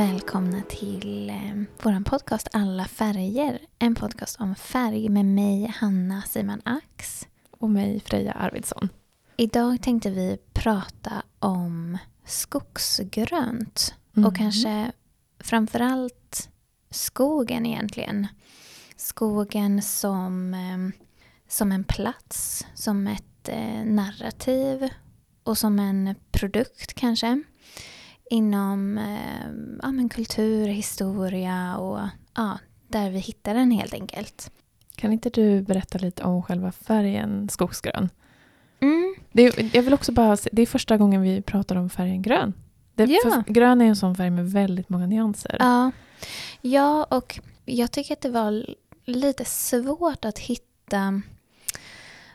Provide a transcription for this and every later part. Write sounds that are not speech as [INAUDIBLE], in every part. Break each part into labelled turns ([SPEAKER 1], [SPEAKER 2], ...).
[SPEAKER 1] Välkomna till eh, vår podcast Alla färger. En podcast om färg med mig, Hanna Simon Ax.
[SPEAKER 2] Och mig, Freja Arvidsson.
[SPEAKER 1] Idag tänkte vi prata om skogsgrönt.
[SPEAKER 2] Mm.
[SPEAKER 1] Och kanske framförallt skogen egentligen. Skogen som, eh, som en plats, som ett eh, narrativ och som en produkt kanske. Inom eh, ja, men kultur, historia och ja, där vi hittar den helt enkelt.
[SPEAKER 2] Kan inte du berätta lite om själva färgen skogsgrön?
[SPEAKER 1] Mm.
[SPEAKER 2] Det är, jag vill också bara, det är första gången vi pratar om färgen grön. Det,
[SPEAKER 1] Ja.
[SPEAKER 2] för grön är en sån färg med väldigt många nyanser.
[SPEAKER 1] Ja. ja, och jag tycker att det var lite svårt att hitta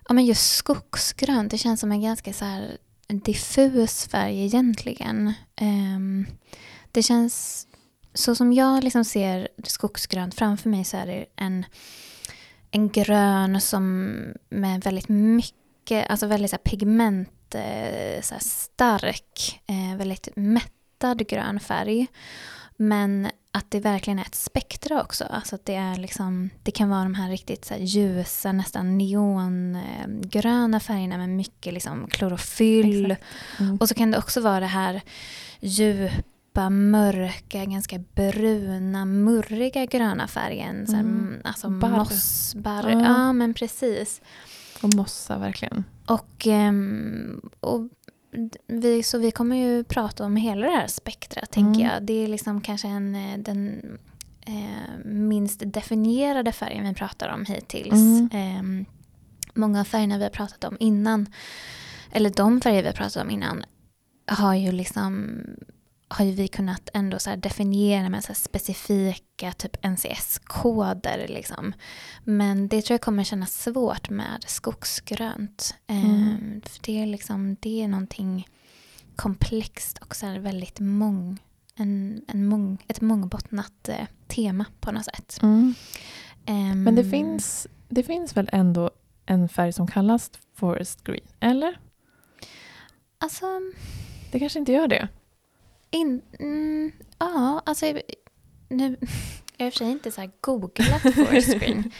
[SPEAKER 1] ja, men just skogsgrönt. Det känns som en ganska så här diffus färg egentligen. Ehm, det känns, så som jag liksom ser skogsgrönt framför mig så är det en, en grön som med väldigt mycket, alltså väldigt så här pigment, eh, så här stark, eh, väldigt mättad grön färg. Men att det verkligen är ett spektra också. Alltså att det, är liksom, det kan vara de här riktigt så här ljusa, nästan neongröna färgerna med mycket liksom klorofyll.
[SPEAKER 2] Mm.
[SPEAKER 1] Och så kan det också vara det här djupa, mörka, ganska bruna, murriga gröna färgen. Så här,
[SPEAKER 2] Mm.
[SPEAKER 1] mm. Alltså
[SPEAKER 2] Barr.
[SPEAKER 1] mossbarr.
[SPEAKER 2] Ja.
[SPEAKER 1] Ja, men precis.
[SPEAKER 2] Och mossa verkligen.
[SPEAKER 1] Och, ehm, och vi, så vi kommer ju prata om hela det här spektrat, tänker
[SPEAKER 2] Mm.
[SPEAKER 1] jag. Det är liksom kanske en, eh, den eh, minst definierade färgen vi pratar om hittills. Ehm, många av färgerna vi har pratat om innan, eller de färger vi har pratat om innan, har ju liksom har ju vi kunnat ändå så definiera med så specifika typ NCS-koder. Liksom. Men det tror jag kommer kännas svårt med skogsgrönt.
[SPEAKER 2] Mm.
[SPEAKER 1] Ehm, för det är, liksom, det är någonting komplext och så väldigt mång, en, en mång, ett mångbottnat eh, tema på något sätt.
[SPEAKER 2] Mm.
[SPEAKER 1] Ehm,
[SPEAKER 2] Men det finns, det finns väl ändå en färg som kallas forest green? Eller?
[SPEAKER 1] Alltså,
[SPEAKER 2] Det kanske inte gör det?
[SPEAKER 1] In, mm, ja, alltså nu, [LAUGHS] jag har i och för sig inte så googlat [LAUGHS] forest green.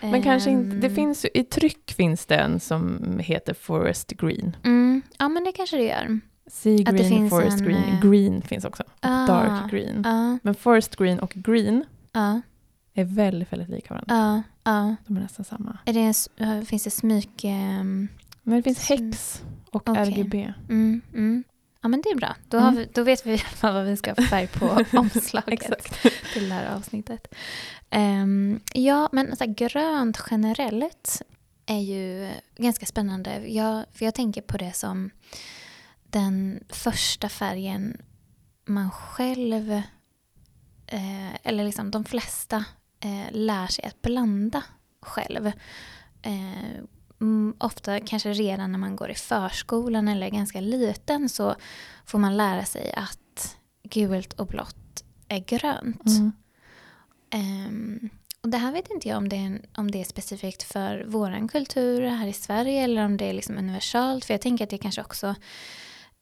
[SPEAKER 2] Men kanske inte, det
[SPEAKER 1] Ehm,
[SPEAKER 2] finns i tryck finns det en som heter forest green.
[SPEAKER 1] Mm, ja, men det kanske det gör.
[SPEAKER 2] Sea green, forest
[SPEAKER 1] en,
[SPEAKER 2] green.
[SPEAKER 1] eh,
[SPEAKER 2] Green finns också.
[SPEAKER 1] Ah,
[SPEAKER 2] Dark green.
[SPEAKER 1] Ja,
[SPEAKER 2] Men forest green och green
[SPEAKER 1] ja,
[SPEAKER 2] är väldigt, väldigt lika varandra. De är nästan samma.
[SPEAKER 1] Är det, en äh, finns det smyg... ehm,
[SPEAKER 2] Men det finns hex och
[SPEAKER 1] Okej.
[SPEAKER 2] RGB.
[SPEAKER 1] Mm, mm. Ja, men det är bra. Då,
[SPEAKER 2] Mm.
[SPEAKER 1] vi, då vet vi vad vi ska ha för färg på [LAUGHS] omslaget till det här avsnittet. Ehm, ja, men så här, grönt generellt är ju ganska spännande. Jag, för jag tänker på det som den första färgen man själv, eh, eller liksom de flesta, eh, lär sig att blanda själv. Eh, mm, ofta kanske redan när man går i förskolan eller är ganska liten så får man lära sig att gult och blått är grönt.
[SPEAKER 2] Mm.
[SPEAKER 1] Ehm, och det här vet inte jag om det, är, om det är specifikt för våran kultur här i Sverige eller om det är liksom universalt. För jag tänker att det kanske också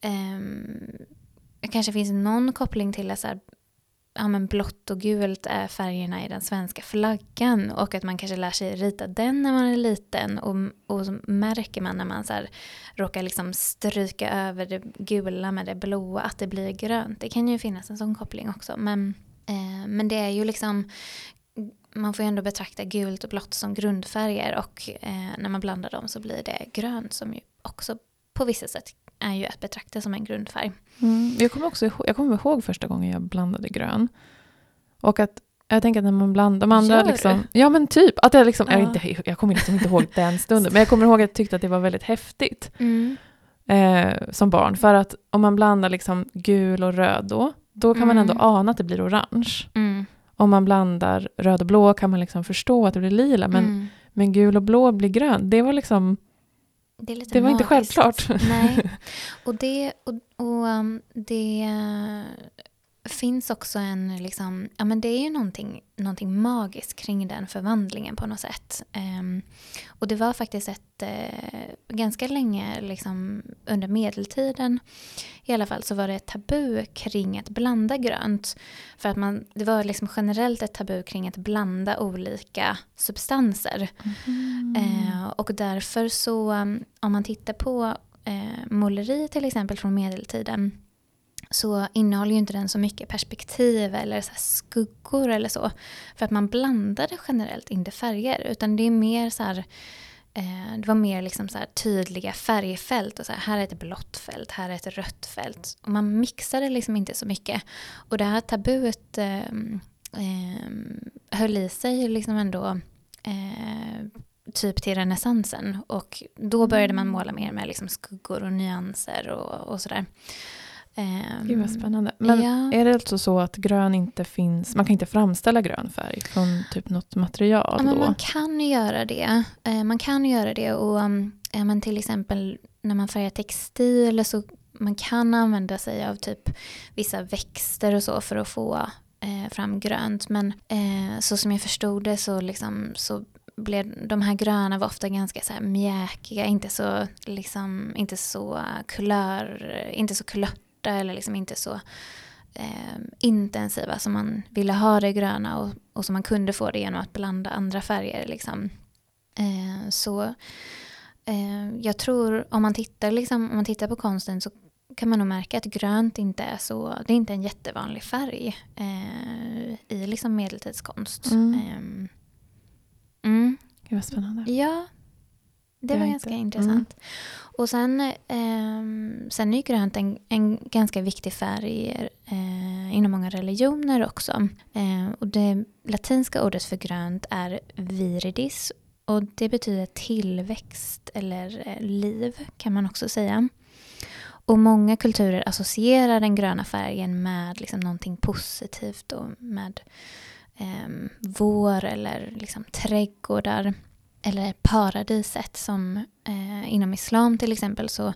[SPEAKER 1] um, kanske finns någon koppling till att så här, ja, men blått och gult är färgerna i den svenska flaggan och att man kanske lär sig rita den när man är liten och, och så märker man när man så här, råkar liksom stryka över det gula med det blåa att det blir grönt. Det kan ju finnas en sån koppling också. Men, eh, men det är ju liksom man får ju ändå betrakta gult och blått som grundfärger och eh, när man blandar dem så blir det grönt som ju också på vissa sätt är ju att betrakta som en grundfärg.
[SPEAKER 2] Mm. Jag kommer också ihåg, jag kommer ihåg första gången jag blandade grön. Och att jag tänker att när man blandar, de andra
[SPEAKER 1] Gör du?
[SPEAKER 2] liksom, ja men typ, att jag liksom, jag,
[SPEAKER 1] Ja.
[SPEAKER 2] inte, jag kommer liksom inte ihåg den stunden, men jag kommer ihåg att jag tyckte att det var väldigt häftigt eh, som barn. För att om man blandar liksom gul och röd då, då kan man
[SPEAKER 1] Mm.
[SPEAKER 2] ändå ana att det blir orange.
[SPEAKER 1] Mm.
[SPEAKER 2] Om man blandar röd och blå kan man liksom förstå att det blir lila, men,
[SPEAKER 1] Mm.
[SPEAKER 2] men gul och blå blir grön. Det var liksom,
[SPEAKER 1] Det,
[SPEAKER 2] det var inte
[SPEAKER 1] magiskt.
[SPEAKER 2] självklart.
[SPEAKER 1] Nej, [LAUGHS] och det, och, och um, det finns också en, liksom, ja men det är ju någonting, någonting magiskt kring den förvandlingen på något sätt. Um, och det var faktiskt ett, uh, ganska länge liksom, under medeltiden i alla fall så var det ett tabu kring att blanda grönt. För att man, det var liksom generellt ett tabu kring att blanda olika substanser. Mm. Uh, och därför så, um, om man tittar på uh, måleri till exempel från medeltiden så innehåller ju inte den så mycket perspektiv eller så skuggor eller så. För att man blandade generellt inte färger utan det är mer så här, eh, det var mer liksom så tydliga färgfält. Och så här, här, är ett blått fält, här är ett rött fält. Och man mixade liksom inte så mycket. Och det här tabuet eh, eh, höll i sig liksom ändå eh, typ till renässansen. Och då började man måla mer med liksom skuggor och nyanser och, och sådär.
[SPEAKER 2] Um, Gud vad spännande. Men ja. är det alltså så att grön inte finns, man kan inte framställa grön färg från typ något material?
[SPEAKER 1] Ja, man kan göra det. Uh, man kan göra det och um, men till exempel när man färgar textil så man kan använda sig av typ vissa växter och så för att få uh, fram grönt. Men uh, så som jag förstod det så, liksom, så blev de här gröna var ofta ganska så här mjäkiga, inte så, liksom, inte så kulör, inte så kulört svarta eller liksom inte så eh, intensiva som man ville ha det gröna och, och som man kunde få det genom att blanda andra färger. Liksom. Eh, så eh, jag tror om man, tittar, liksom, om man tittar på konsten så kan man nog märka att grönt inte är så, det är inte en jättevanlig färg eh, i liksom medeltidskonst.
[SPEAKER 2] Mm. Eh, mm. Gud vad spännande.
[SPEAKER 1] Ja, det var ganska inte. intressant. Mm. Och sen, eh, sen är grönt en, en ganska viktig färg eh, inom många religioner också. Eh, och det latinska ordet för grönt är viridis och det betyder tillväxt eller eh, liv kan man också säga. Och många kulturer associerar den gröna färgen med liksom någonting positivt och med eh, vår eller liksom trädgårdar eller paradiset som eh, inom islam till exempel så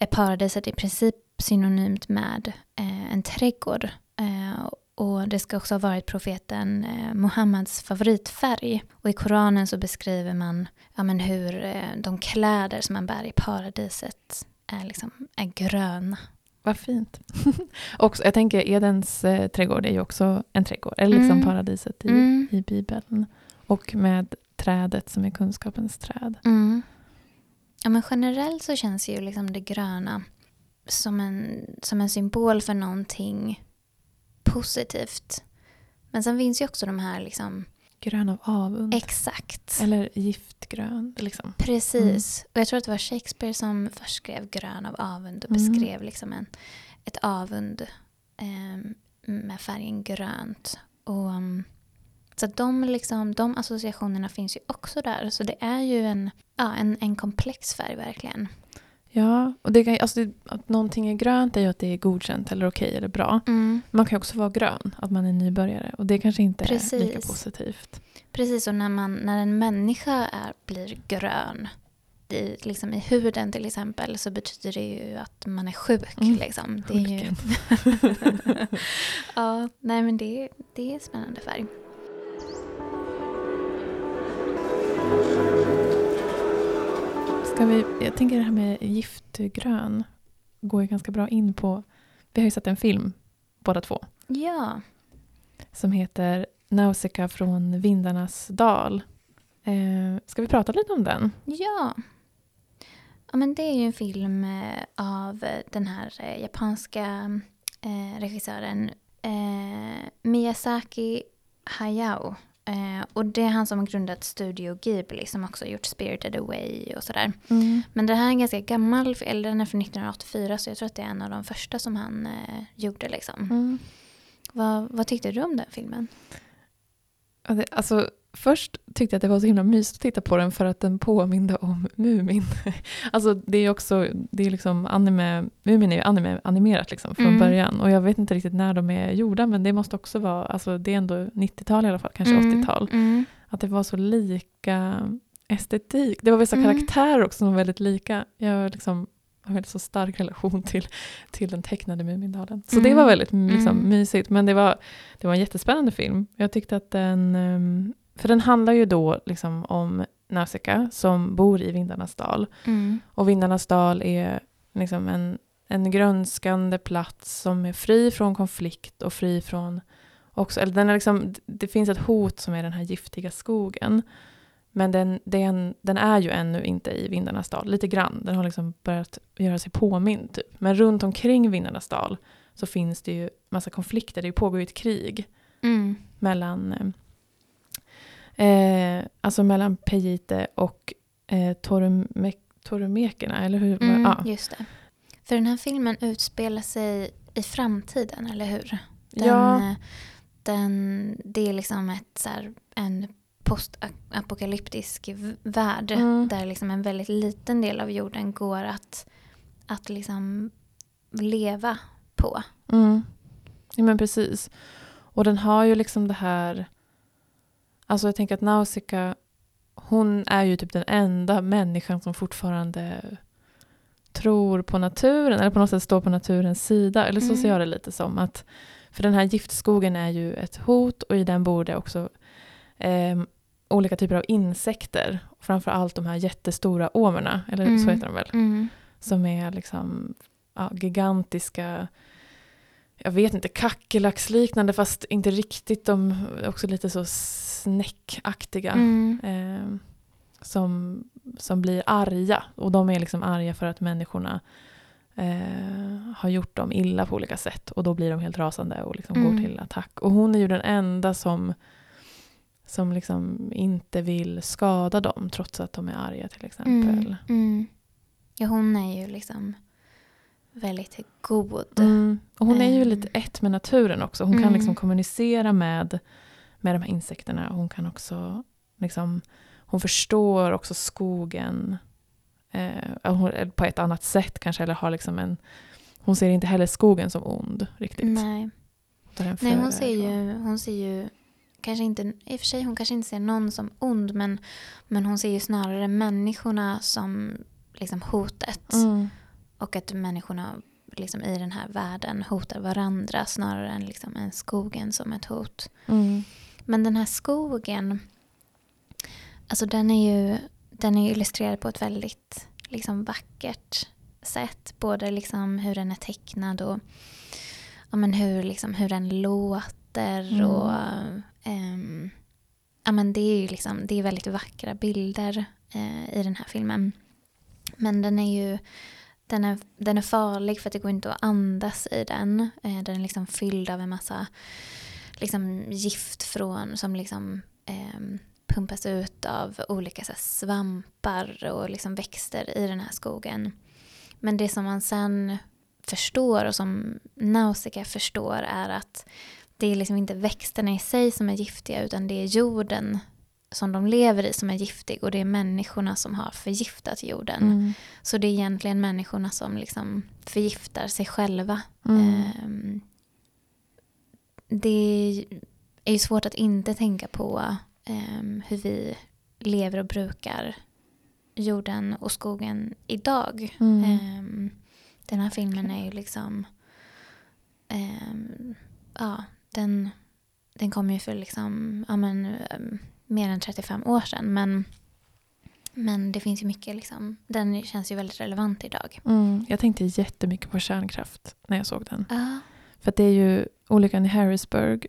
[SPEAKER 1] är paradiset i princip synonymt med eh, en trädgård. Eh, och det ska också ha varit profeten eh, Muhammeds favoritfärg. Och i Koranen så beskriver man ja, men hur eh, de kläder som man bär i paradiset är, liksom, är gröna.
[SPEAKER 2] Vad fint. [LAUGHS] och jag tänker Edens eh, trädgård är ju också en trädgård, eller liksom mm. paradiset i, mm. i Bibeln. Och med trädet som är kunskapens träd.
[SPEAKER 1] Mm. Ja, men generellt så känns ju liksom det gröna som en, som en symbol för någonting positivt. Men sen finns ju också de här liksom...
[SPEAKER 2] Grön av avund.
[SPEAKER 1] Exakt.
[SPEAKER 2] Eller giftgrön. Liksom.
[SPEAKER 1] Precis. Mm. Och jag tror att det var Shakespeare som först skrev grön av avund och mm. beskrev liksom en, ett avund eh, med färgen grönt. Och um, så de, liksom, de associationerna finns ju också där. Så det är ju en, ja, en, en komplex färg verkligen.
[SPEAKER 2] Ja, och det kan, alltså det, att någonting är grönt är ju att det är godkänt eller okej eller bra. Mm. Man kan ju också vara grön, att man är nybörjare. Och det kanske inte Precis. är lika positivt.
[SPEAKER 1] Precis, och när, man, när en människa är, blir grön i, liksom i huden till exempel så betyder det ju att man är sjuk. Mm. Liksom. Det är ju... [LAUGHS] ja, nej men det, det är spännande färg.
[SPEAKER 2] Ska vi, jag tänker det här med giftgrön går ju ganska bra in på... Vi har ju sett en film, båda två.
[SPEAKER 1] Ja.
[SPEAKER 2] Som heter Nausicaa från vindarnas dal. Eh, ska vi prata lite om den?
[SPEAKER 1] Ja. ja men det är ju en film eh, av den här eh, japanska eh, regissören eh, Miyazaki Hayao. Eh, och det är han som har grundat Studio Ghibli som också har gjort Spirited Away och sådär. Mm. Men det här är en ganska gammal, eller den är från 1984 så jag tror att det är en av de första som han eh, gjorde liksom. Mm. Vad, vad tyckte du om den filmen?
[SPEAKER 2] Alltså först tyckte jag att det var så himla mysigt att titta på den för att den påminde om Mumin. [LAUGHS] alltså det är också, det är liksom anime, Mumin är ju anime, animerat liksom från mm. början och jag vet inte riktigt när de är gjorda men det måste också vara, alltså det är ändå 90-tal i alla fall, kanske mm. 80-tal. Mm. Att det var så lika estetik. Det var vissa mm. karaktärer också som var väldigt lika. Jag liksom har väldigt så stark relation [LAUGHS] till, till den tecknade Mumindalen. Så
[SPEAKER 1] Mm.
[SPEAKER 2] det var väldigt liksom,
[SPEAKER 1] Mm.
[SPEAKER 2] mysigt. Men det var, det var en jättespännande film. Jag tyckte att den... ehm, För den handlar ju då liksom om Nausicaa som bor i Vindarnas dal.
[SPEAKER 1] Mm.
[SPEAKER 2] Och Vindarnas dal är liksom en, en grönskande plats som är fri från konflikt och fri från också, eller den är liksom, det finns ett hot som är den här giftiga skogen. Men den, den, den är ju ännu inte i Vindarnas dal, lite grann. Den har liksom börjat göra sig påmind. Typ. Men runt omkring Vindarnas dal så finns det ju massa konflikter. Det pågår ju ett krig
[SPEAKER 1] Mm.
[SPEAKER 2] mellan, eh, alltså mellan Pejite och eh, Torumek, Torumekerna, eller hur?
[SPEAKER 1] Mm,
[SPEAKER 2] ja.
[SPEAKER 1] Just det. För den här filmen utspelar sig i framtiden, eller hur? Den,
[SPEAKER 2] Ja.
[SPEAKER 1] eh, den, det är liksom ett, så här, en postapokalyptisk värld
[SPEAKER 2] Mm.
[SPEAKER 1] där liksom en väldigt liten del av jorden går att, att liksom leva på.
[SPEAKER 2] Mm. Ja, men precis. Och den har ju liksom det här... Alltså jag tänker att Nausicaa, hon är ju typ den enda människan som fortfarande tror på naturen, eller på något sätt står på naturens sida. Eller så
[SPEAKER 1] Mm.
[SPEAKER 2] ser jag det lite som. att För den här giftskogen är ju ett hot och i den bor det också eh, olika typer av insekter. Framför allt de här jättestora åmerna, eller så
[SPEAKER 1] Mm.
[SPEAKER 2] heter de väl
[SPEAKER 1] Mm.
[SPEAKER 2] som är liksom ja, gigantiska, jag vet inte, kackerlacksliknande fast inte riktigt, de är också lite så snäckaktiga.
[SPEAKER 1] Mm.
[SPEAKER 2] Eh, som, som blir arga och de är liksom arga för att människorna eh, har gjort dem illa på olika sätt och då blir de helt rasande och liksom
[SPEAKER 1] Mm.
[SPEAKER 2] går till attack. Och hon är ju den enda som som liksom inte vill skada dem trots att de är arga till exempel.
[SPEAKER 1] Mm. Mm. Ja, hon är ju liksom väldigt god.
[SPEAKER 2] Mm. Och hon är ju
[SPEAKER 1] Ehm.
[SPEAKER 2] lite ett med naturen också. Hon kan
[SPEAKER 1] Mm.
[SPEAKER 2] liksom kommunicera med, med de här insekterna. Hon kan också liksom, hon förstår också skogen eh, eller på ett annat sätt kanske. Eller har liksom en, hon ser inte heller skogen som ond riktigt.
[SPEAKER 1] Nej. Nej, hon ser ju, hon ser ju kanske inte, i och för sig hon kanske inte ser någon som ond men, men hon ser ju snarare människorna som liksom hotet.
[SPEAKER 2] Mm.
[SPEAKER 1] Och att människorna liksom i den här världen hotar varandra snarare än liksom en skogen som ett hot.
[SPEAKER 2] Mm.
[SPEAKER 1] Men den här skogen, alltså den är ju den är illustrerad på ett väldigt liksom vackert sätt. Både liksom hur den är tecknad och ja, men hur, liksom, hur den låter.
[SPEAKER 2] Mm.
[SPEAKER 1] och ehm, ja, men Det är ju liksom, det är väldigt vackra bilder eh, i den här filmen. Men den är ju den är, den är farlig för att det går inte att andas i den. Eh, den är liksom fylld av en massa liksom, gift från, som liksom, eh, pumpas ut av olika så här, svampar och liksom, växter i den här skogen. Men det som man sen förstår och som Nausicaa förstår är att det är liksom inte växterna i sig som är giftiga utan det är jorden som de lever i som är giftig och det är människorna som har förgiftat jorden.
[SPEAKER 2] Mm.
[SPEAKER 1] Så det är egentligen människorna som liksom förgiftar sig själva.
[SPEAKER 2] Mm.
[SPEAKER 1] Ehm, det är ju svårt att inte tänka på ehm, hur vi lever och brukar jorden och skogen idag.
[SPEAKER 2] Mm.
[SPEAKER 1] Ehm, den här filmen är ju liksom... ja, den, den kom ju för liksom, ja, men, mer än 35 år sedan. Men, men det finns ju mycket, liksom, den känns ju väldigt relevant idag.
[SPEAKER 2] Mm. Jag tänkte jättemycket på kärnkraft när jag såg den.
[SPEAKER 1] Ja.
[SPEAKER 2] För det är ju, olyckan i Harrisburg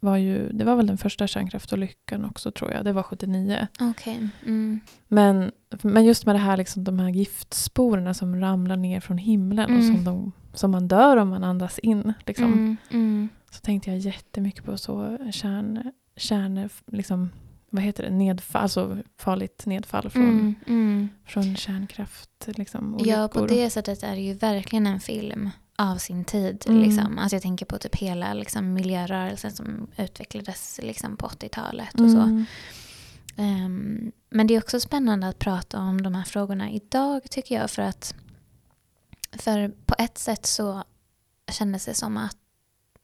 [SPEAKER 2] var ju, det var väl den första kärnkraftolyckan också tror jag, det var 79.
[SPEAKER 1] Okej. Mm.
[SPEAKER 2] Men, men just med det här, liksom, de här giftsporerna som ramlar ner från himlen och
[SPEAKER 1] Mm.
[SPEAKER 2] som, de, som man dör om man andas in. Liksom.
[SPEAKER 1] Mm. Mm.
[SPEAKER 2] Så tänkte jag jättemycket på så kärn, kärn liksom, vad heter det, nedfall, alltså farligt nedfall från,
[SPEAKER 1] Mm. Mm.
[SPEAKER 2] från kärnkraft. Liksom,
[SPEAKER 1] Ja, på det sättet är det ju verkligen en film av sin tid.
[SPEAKER 2] Mm.
[SPEAKER 1] Liksom. Alltså jag tänker på typ hela liksom, miljörörelsen som utvecklades liksom, på 80-talet och så. Ehm, men det är också spännande att prata om de här frågorna idag tycker jag. För att för på ett sätt så kändes det som att,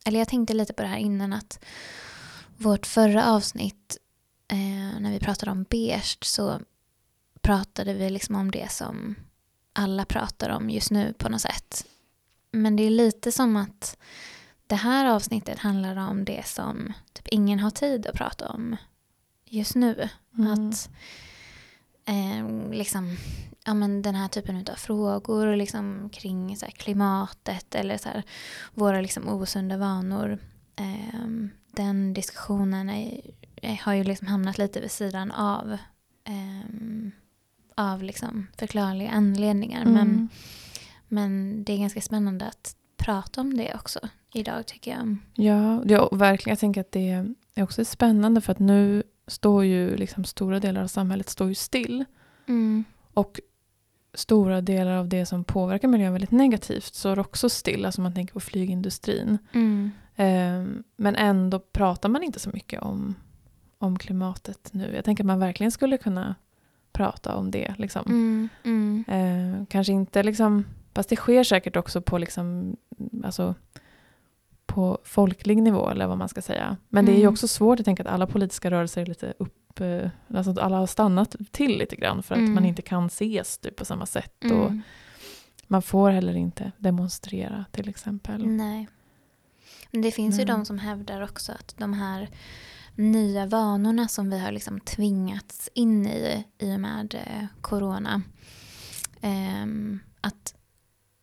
[SPEAKER 1] eller jag tänkte lite på det här innan att vårt förra avsnitt när vi pratade om beige så pratade vi liksom om det som alla pratar om just nu på något sätt. Men det är lite som att det här avsnittet handlar om det som typ ingen har tid att prata om just nu.
[SPEAKER 2] Mm.
[SPEAKER 1] Att eh, liksom, ja, men den här typen av frågor liksom, kring så här, klimatet eller så här, våra liksom, osunda vanor. Eh, den diskussionen är, är, har ju liksom hamnat lite vid sidan av. Eh, av liksom förklarliga anledningar.
[SPEAKER 2] Mm.
[SPEAKER 1] Men, men det är ganska spännande att prata om det också idag tycker jag.
[SPEAKER 2] Ja, ja, verkligen. Jag tänker att det är också spännande för att nu står ju liksom stora delar av samhället står ju still.
[SPEAKER 1] Mm.
[SPEAKER 2] Och stora delar av det som påverkar miljön väldigt negativt står också still. Alltså man tänker på flygindustrin.
[SPEAKER 1] Mm.
[SPEAKER 2] Ehm, men ändå pratar man inte så mycket om, om klimatet nu. Jag tänker att man verkligen skulle kunna prata om det. Liksom.
[SPEAKER 1] Mm. Mm.
[SPEAKER 2] Eh, kanske inte liksom, fast det sker säkert också på liksom, alltså på folklig nivå eller vad man ska säga. Men det är ju
[SPEAKER 1] Mm.
[SPEAKER 2] också svårt att tänka att alla politiska rörelser är lite upp, eh, alltså alla har stannat till lite grann för att
[SPEAKER 1] Mm.
[SPEAKER 2] man inte kan ses typ, på samma sätt. Och
[SPEAKER 1] Mm.
[SPEAKER 2] man får heller inte demonstrera till exempel.
[SPEAKER 1] Nej. Men det finns ju de som hävdar också att de här nya vanorna som vi har liksom tvingats in i i och med eh, corona. Ehm, att,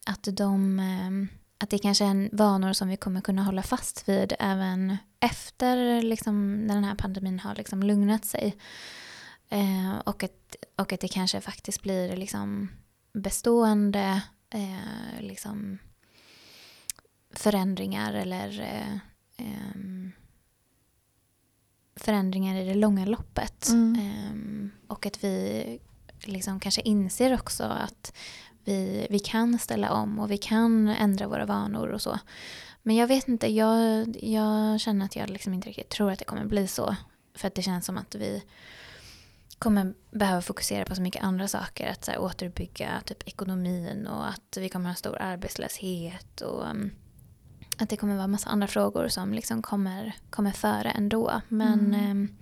[SPEAKER 1] att, de, ehm, att det kanske är vanor som vi kommer kunna hålla fast vid även efter liksom, när den här pandemin har liksom lugnat sig. Eh, och, att, och att det kanske faktiskt blir liksom bestående eh, liksom förändringar eller eh, ehm, förändringar i det långa loppet.
[SPEAKER 2] Mm.
[SPEAKER 1] Ehm, och att vi liksom kanske inser också att vi, vi kan ställa om och vi kan ändra våra vanor och så. Men jag vet inte, jag, jag känner att jag liksom inte riktigt tror att det kommer bli så. För att det känns som att vi kommer behöva fokusera på så mycket andra saker. Att så här, återbygga typ ekonomin och att vi kommer ha stor arbetslöshet. Och um, att det kommer vara massa andra frågor som liksom kommer, kommer före ändå. Men,
[SPEAKER 2] Mm.
[SPEAKER 1] ehm,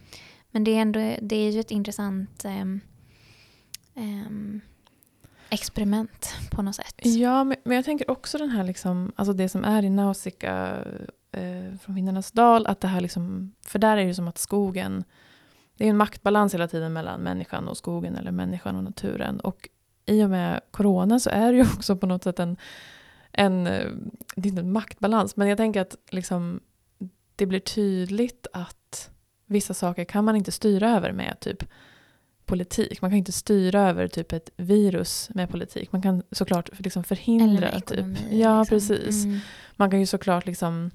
[SPEAKER 1] men det, är ändå, det är ju ett intressant ehm, ehm, experiment på något sätt.
[SPEAKER 2] Ja, men, men jag tänker också den här, liksom, alltså det som är i Nausicaa eh, från Vindarnas dal, att det här liksom, för där är det ju som att skogen, det är en maktbalans hela tiden mellan människan och skogen eller människan och naturen. Och i och med corona så är det ju [LAUGHS] också på något sätt en, en eh, det är inte en maktbalans, men jag tänker att liksom, det blir tydligt att vissa saker kan man inte styra över med typ politik. Man kan inte styra över typ ett virus med politik. Man kan såklart liksom
[SPEAKER 1] Eller
[SPEAKER 2] förhindra.
[SPEAKER 1] med ekonomi.
[SPEAKER 2] typ. Ja,
[SPEAKER 1] liksom.
[SPEAKER 2] precis.
[SPEAKER 1] Mm.
[SPEAKER 2] Man kan ju såklart liksom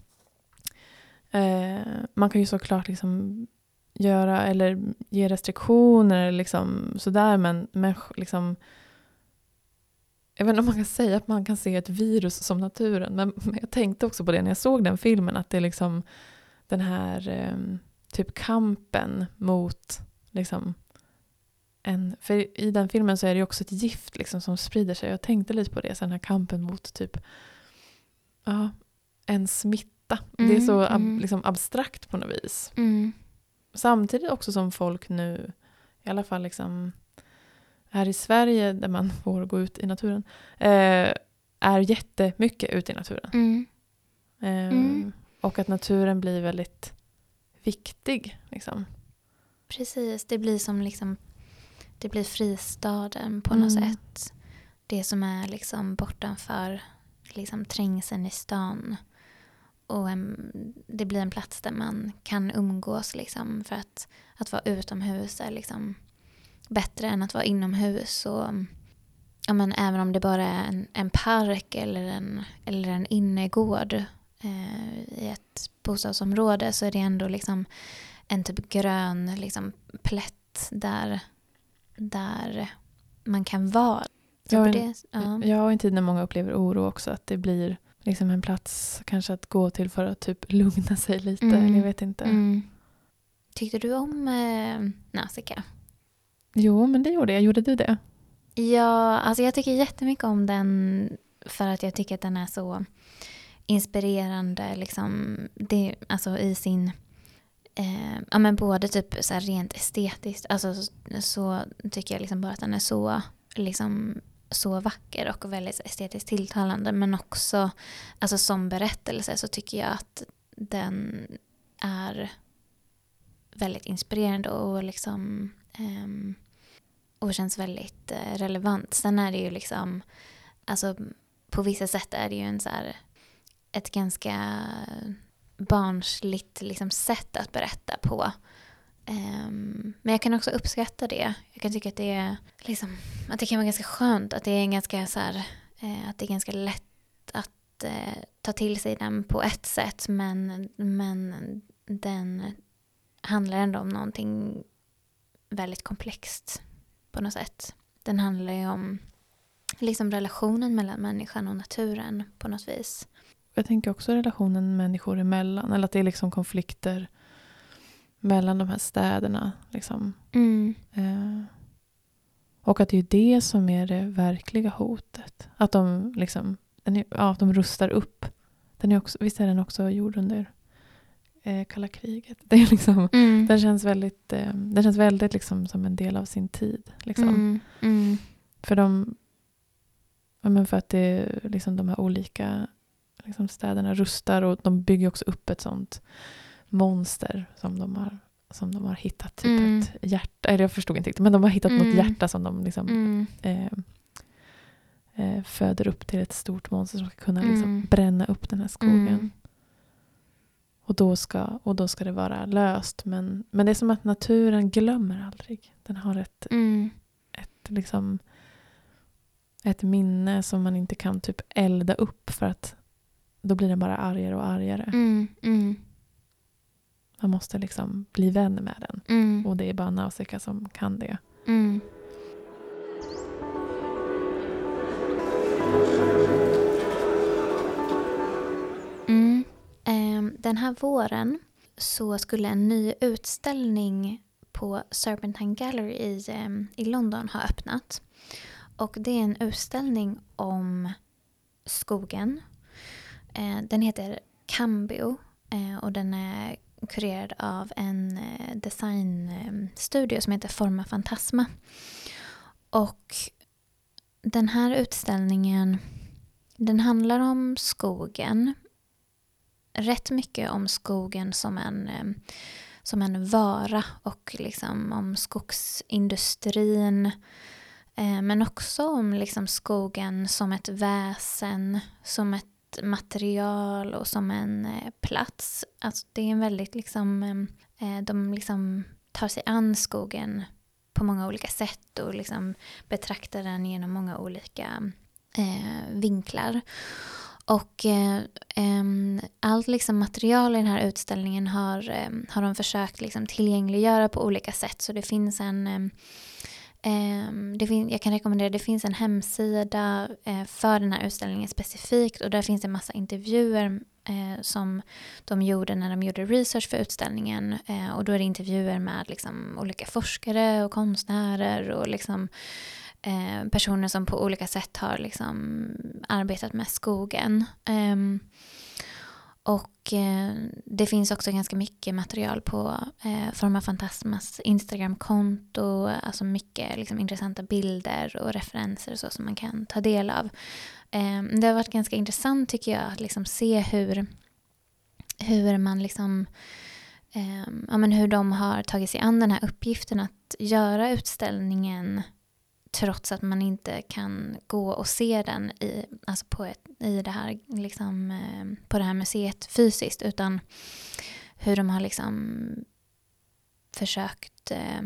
[SPEAKER 2] eh, man kan ju såklart liksom göra eller ge restriktioner liksom sådär men, men liksom jag vet inte om man kan säga att man kan se ett virus som naturen men, men [LAUGHS] jag tänkte också på det när jag såg den filmen att det är liksom den här eh, typ kampen mot liksom en, för i den filmen så är det också ett gift liksom som sprider sig. Jag tänkte lite på det, så den här kampen mot typ ja, en smitta. det är
[SPEAKER 1] Mm,
[SPEAKER 2] så ab,
[SPEAKER 1] mm.
[SPEAKER 2] liksom abstrakt på något vis.
[SPEAKER 1] Mm.
[SPEAKER 2] Samtidigt också som folk nu, i alla fall liksom här i Sverige där man får gå ut i naturen, eh, är jättemycket ute i naturen.
[SPEAKER 1] Mm.
[SPEAKER 2] Eh,
[SPEAKER 1] Mm.
[SPEAKER 2] Och att naturen blir väldigt viktig. Liksom.
[SPEAKER 1] Precis, det blir som liksom det blir fristaden på något
[SPEAKER 2] Mm.
[SPEAKER 1] sätt. Det som är liksom bortanför liksom trängseln i stan. Och en, det blir en plats där man kan umgås liksom för att, att vara utomhus är liksom bättre än att vara inomhus. Och, ja, men även om det bara är en, en park eller en, eller en innergård eh, i ett bostadsområde så är det ändå liksom en typ grön liksom, plätt där, där man kan vara.
[SPEAKER 2] Ja, en-
[SPEAKER 1] ja.
[SPEAKER 2] Ja, en tid när många upplever oro också, att det blir liksom en plats kanske att gå till för att typ lugna sig lite.
[SPEAKER 1] Mm.
[SPEAKER 2] eller Jag vet inte.
[SPEAKER 1] Mm. Tyckte du om eh, Nausicaa?
[SPEAKER 2] Jo, men det gjorde jag. Gjorde du det?
[SPEAKER 1] Ja, alltså jag tycker jättemycket om den för att jag tycker att den är så inspirerande liksom, det, alltså i sin eh, ja men både typ så här rent estetiskt alltså så, så tycker jag liksom bara att den är så liksom så vacker och väldigt estetiskt tilltalande men också alltså som berättelse så tycker jag att den är väldigt inspirerande och liksom Eh, och känns väldigt eh, relevant. Sen är det ju liksom alltså på vissa sätt är det ju en så här, ett ganska barnsligt liksom sätt att berätta på. Um, men jag kan också uppskatta det. Jag kan tycka att det, är, liksom, att det kan vara ganska skönt. Att det är ganska, så här, uh, att det är ganska lätt att uh, ta till sig den på ett sätt. Men, men den handlar ändå om någonting väldigt komplext på något sätt. Den handlar ju om liksom relationen mellan människan och naturen på något vis.
[SPEAKER 2] Jag tänker också relationen människor emellan. Eller att det är liksom konflikter mellan de här städerna. Liksom.
[SPEAKER 1] Mm.
[SPEAKER 2] Eh, och att det är det som är det verkliga hotet. Att de, liksom, är, ja, att de rustar upp. Den är också, visst är den också gjord under eh, kalla kriget. [LAUGHS] Det är liksom, mm. Den känns väldigt, eh, den känns väldigt liksom som en del av sin tid. Liksom.
[SPEAKER 1] Mm. Mm.
[SPEAKER 2] För, de, men för att det liksom de här olika liksom städerna rustar och de bygger också upp ett sånt monster som de har, som de har hittat. Typ mm. ett hjärta, eller jag förstod inte riktigt, men de har hittat mm. något hjärta som de liksom, mm. eh, eh, föder upp till ett stort monster som ska kunna liksom mm. bränna upp den här skogen. Mm. Och då, ska, och då ska det vara löst. Men, men det är som att naturen glömmer aldrig. Den har ett,
[SPEAKER 1] mm.
[SPEAKER 2] ett, liksom, ett minne som man inte kan typ elda upp för att då blir den bara argare och argare.
[SPEAKER 1] Mm, mm.
[SPEAKER 2] Man måste liksom bli vän med den.
[SPEAKER 1] Mm.
[SPEAKER 2] Och det är bara Nausicaa som kan det.
[SPEAKER 1] Den här våren så skulle en ny utställning på Serpentine Gallery i, ehm, i London ha öppnat. Och det är en utställning om skogen eh, den heter Cambio eh, och den är kurerad av en eh, designstudio ehm, som heter Forma Fantasma. Och den här utställningen den handlar om skogen. Rätt mycket om skogen som en, eh, som en vara och liksom om skogsindustrin. Eh, men också om liksom skogen som ett väsen, som ett material och som en eh, plats. Alltså det är en väldigt liksom, de liksom tar sig an skogen på många olika sätt och liksom betraktar den genom många olika vinklar. Och eh, eh, allt liksom material i den här utställningen har, eh, har de försökt liksom tillgängliggöra på olika sätt. Så det finns en det fin- jag kan rekommendera, det finns en hemsida eh, för den här utställningen specifikt och där finns det en massa intervjuer eh, som de gjorde när de gjorde research för utställningen. Eh, och då är det intervjuer med liksom, olika forskare och konstnärer och liksom, Eh, personer som på olika sätt har liksom, arbetat med skogen. Ehm, och eh, det finns också ganska mycket material på eh, Forma Fantasmas Instagramkonto. Alltså mycket liksom, intressanta bilder och referenser och så som man kan ta del av. Eh, det har varit ganska intressant tycker jag att liksom, se hur, hur man liksom eh, ja, men hur de har tagit sig an den här uppgiften att göra utställningen trots att man inte kan gå och se den i, alltså på, ett, i det här, liksom, eh, på det här museet fysiskt utan hur de har liksom försökt eh,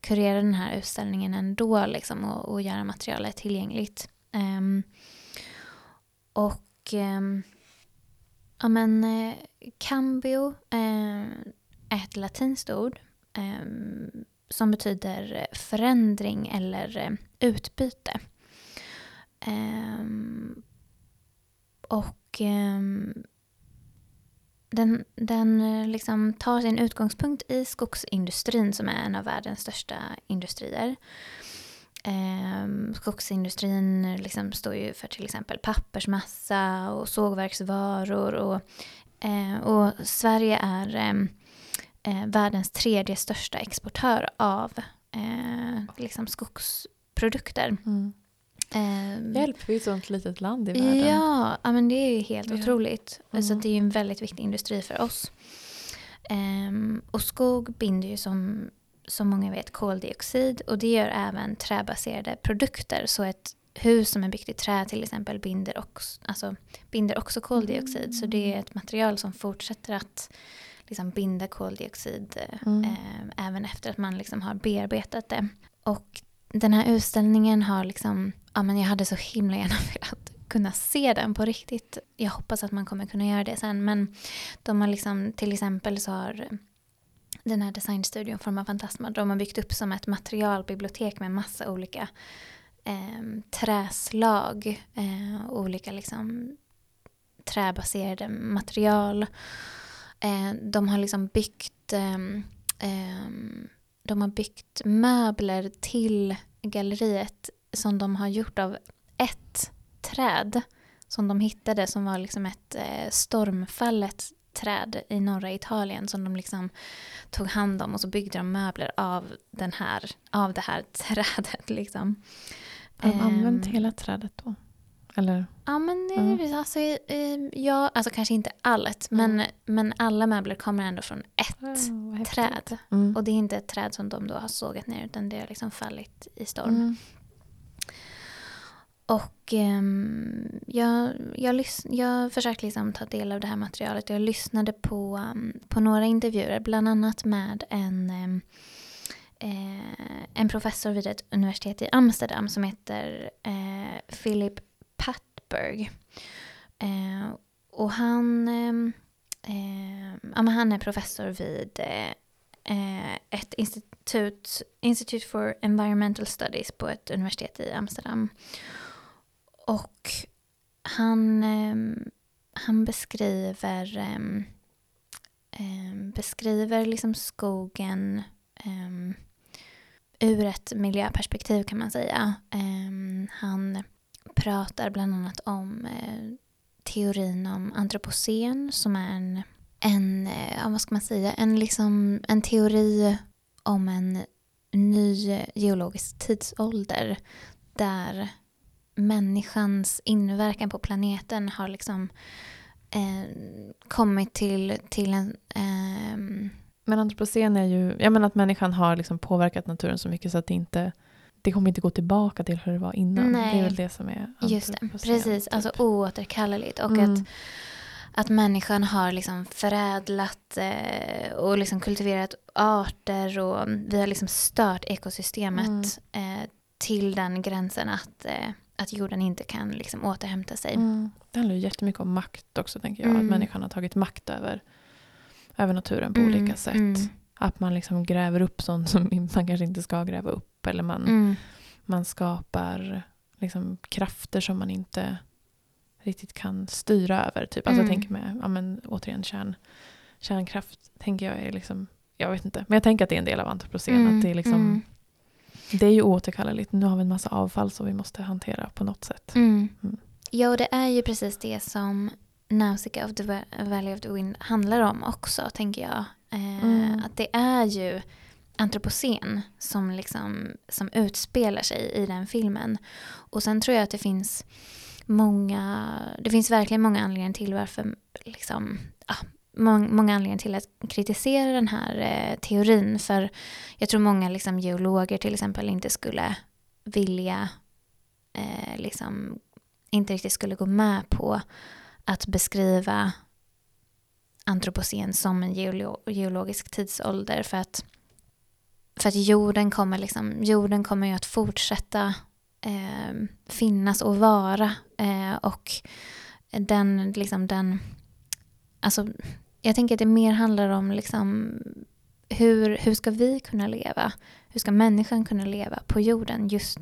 [SPEAKER 1] kurera den här utställningen ändå liksom, och, och göra materialet tillgängligt. Um, och um, ja men eh, cambio eh, är ett latinskt ord um, som betyder eh, förändring eller eh, utbyte. Um, och um, den, den eh, liksom tar sin utgångspunkt i skogsindustrin som är en av världens största industrier. Um, skogsindustrin liksom står ju för till exempel pappersmassa och sågverksvaror. Och, och Sverige är eh, världens tredje största exportör av eh, liksom skogsprodukter.
[SPEAKER 2] Mm.
[SPEAKER 1] Ehm,
[SPEAKER 2] Hjälp, vi är ett sånt litet land i världen.
[SPEAKER 1] Ja, men det är ju helt
[SPEAKER 2] Ja.
[SPEAKER 1] otroligt. Så
[SPEAKER 2] Mm.
[SPEAKER 1] att det är ju en väldigt viktig industri för oss. Ehm, och skog binder ju som, som många vet koldioxid och det gör även träbaserade produkter. Så ett hus som är byggt i trä till exempel binder också, alltså, binder också koldioxid. Så det är ett material som fortsätter att liksom, binda koldioxid
[SPEAKER 2] Mm.
[SPEAKER 1] eh, även efter att man liksom har bearbetat det. Och den här utställningen har liksom, ja men jag hade så himla gärna [LAUGHS] velat kunna se den på riktigt. Jag hoppas att man kommer kunna göra det sen men de har liksom, till exempel så har den här designstudion Forma Fantasma, de har byggt upp som ett materialbibliotek med massa olika eh, träslag, eh, olika liksom träbaserade material. Eh, de har liksom byggt ehm, ehm, de har byggt möbler till galleriet som de har gjort av ett träd som de hittade som var liksom ett eh, stormfallet träd i norra Italien som de liksom tog hand om och så byggde de möbler av, den här, av det här [LAUGHS] trädet. Liksom.
[SPEAKER 2] Har de använt
[SPEAKER 1] Ehm,
[SPEAKER 2] hela trädet då? Eller?
[SPEAKER 1] Ja, men
[SPEAKER 2] Ja.
[SPEAKER 1] alltså, ja, alltså kanske inte allt, men, men alla möbler kommer ändå från ett
[SPEAKER 2] Oh,
[SPEAKER 1] träd.
[SPEAKER 2] Mm.
[SPEAKER 1] Och det är inte ett träd som de då har sågat ner utan det har liksom fallit i storm.
[SPEAKER 2] Mm.
[SPEAKER 1] Och ehm, jag, jag, jag försökte liksom ta del av det här materialet. Jag lyssnade på, um, på några intervjuer, bland annat med en, em, eh, en professor vid ett universitet i Amsterdam som heter eh, Philip Patberg. Eh, och han, eh, ja, men han är professor vid eh, eh, ett institut, Institute for Environmental Studies på ett universitet i Amsterdam. Och han, ehm, han beskriver, ehm, beskriver liksom skogen ur ett miljöperspektiv kan man säga. Han pratar bland annat om eh, teorin om antropocen som är en, en eh, ja, vad ska man säga, en, liksom, en teori om en ny geologisk tidsålder där människans inverkan på planeten har liksom eh, kommit till, till en... Eh,
[SPEAKER 2] Men antropocen är ju, jag menar att människan har liksom påverkat naturen så mycket så att det inte, det kommer inte gå tillbaka till hur det var innan.
[SPEAKER 1] Nej.
[SPEAKER 2] Det är väl det som är
[SPEAKER 1] just det, precis.
[SPEAKER 2] typ.
[SPEAKER 1] Alltså oåterkalleligt. Och
[SPEAKER 2] Mm.
[SPEAKER 1] att, att människan har liksom förädlat eh, och liksom kultiverat arter och vi har liksom stört ekosystemet eh, till den gränsen att, eh, att jorden inte kan liksom återhämta sig.
[SPEAKER 2] Mm. Det handlar ju jättemycket om makt också tänker jag.
[SPEAKER 1] Mm.
[SPEAKER 2] Att människan har tagit makt över, över naturen på
[SPEAKER 1] Mm,
[SPEAKER 2] olika sätt.
[SPEAKER 1] mm,
[SPEAKER 2] Att man liksom gräver upp sånt som [LAUGHS] man kanske inte ska gräva upp. Eller man,
[SPEAKER 1] mm,
[SPEAKER 2] man skapar liksom krafter som man inte riktigt kan styra över. Typ. Alltså
[SPEAKER 1] Mm.
[SPEAKER 2] jag tänker med, ja, men, återigen kärn, kärnkraft tänker jag är liksom, jag vet inte. Men jag tänker att det är en del av antropocen.
[SPEAKER 1] Mm,
[SPEAKER 2] Att det, är liksom,
[SPEAKER 1] mm.
[SPEAKER 2] det är ju oåterkalleligt. Nu har vi en massa avfall som vi måste hantera på något sätt.
[SPEAKER 1] Mm.
[SPEAKER 2] Mm.
[SPEAKER 1] Ja, och det är ju precis det som Nausicaa of the Va- Valley of the Wind handlar om också, tänker jag. Eh. Att det är ju antropocen som, liksom, som utspelar sig i den filmen. Och sen tror jag att det finns många, det finns verkligen många anledningar till varför, liksom, ah, ja, må, många anledningar till att kritisera den här eh, teorin. För jag tror många liksom, geologer till exempel inte skulle vilja eh, liksom, inte riktigt skulle gå med på att beskriva antropocen som en geolo- geologisk tidsålder för att, för att jorden kommer liksom, jorden kommer ju att fortsätta eh, finnas och vara eh, och den liksom den alltså jag tänker att det mer handlar om liksom hur, hur ska vi kunna leva? Hur ska människan kunna leva på jorden just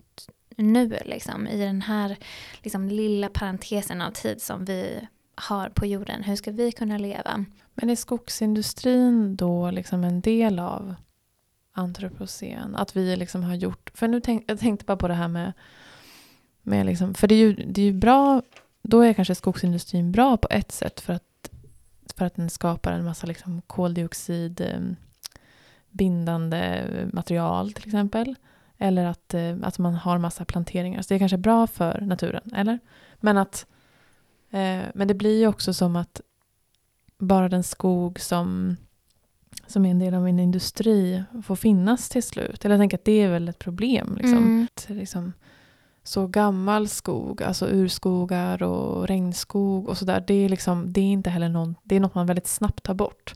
[SPEAKER 1] nu liksom i den här liksom, lilla parentesen av tid som vi har på jorden. Hur ska vi kunna leva?
[SPEAKER 2] Men är skogsindustrin då liksom en del av antropocen? Att vi liksom har gjort... För nu tänk, jag tänkte bara på det här med... med liksom, för det är, ju, det är ju bra... Då är kanske skogsindustrin bra på ett sätt för att, för att den skapar en massa liksom koldioxid eh, bindande eh, material till exempel. Eller att, eh, att man har massa planteringar. Så det är kanske bra för naturen, eller? Men, att, eh, men det blir ju också som att bara den skog som, som är en del av en industri får finnas till slut. Eller jag tänker att det är väl ett problem. Liksom.
[SPEAKER 1] Mm.
[SPEAKER 2] Att, liksom, så gammal skog, alltså urskogar och regnskog och sådär, det är, liksom, det är inte heller någon, det är något man väldigt snabbt tar bort.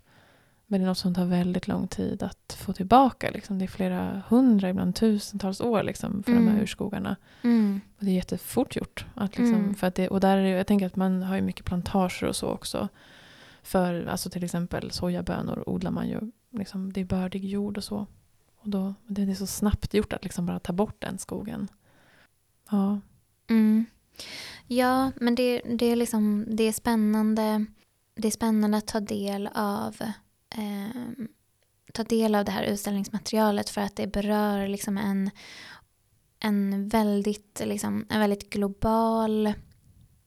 [SPEAKER 2] Men det är något som tar väldigt lång tid att få tillbaka. Liksom. Det är flera hundra, ibland tusentals år liksom, för de
[SPEAKER 1] Mm.
[SPEAKER 2] här urskogarna.
[SPEAKER 1] Mm.
[SPEAKER 2] Och det är jättefort gjort. Att liksom,
[SPEAKER 1] Mm.
[SPEAKER 2] för att det, och där är jag tänker att man har ju mycket plantager och så också. För alltså till exempel sojabönor odlar man ju, liksom, det är bördig jord och så. Och då, det är så snabbt gjort att liksom bara ta bort den skogen. Ja.
[SPEAKER 1] Mm. Ja, men det, det, är liksom, det, är spännande, det är spännande att ta del av eh, ta del av det här utställningsmaterialet för att det berör liksom en, en, väldigt, liksom, en väldigt global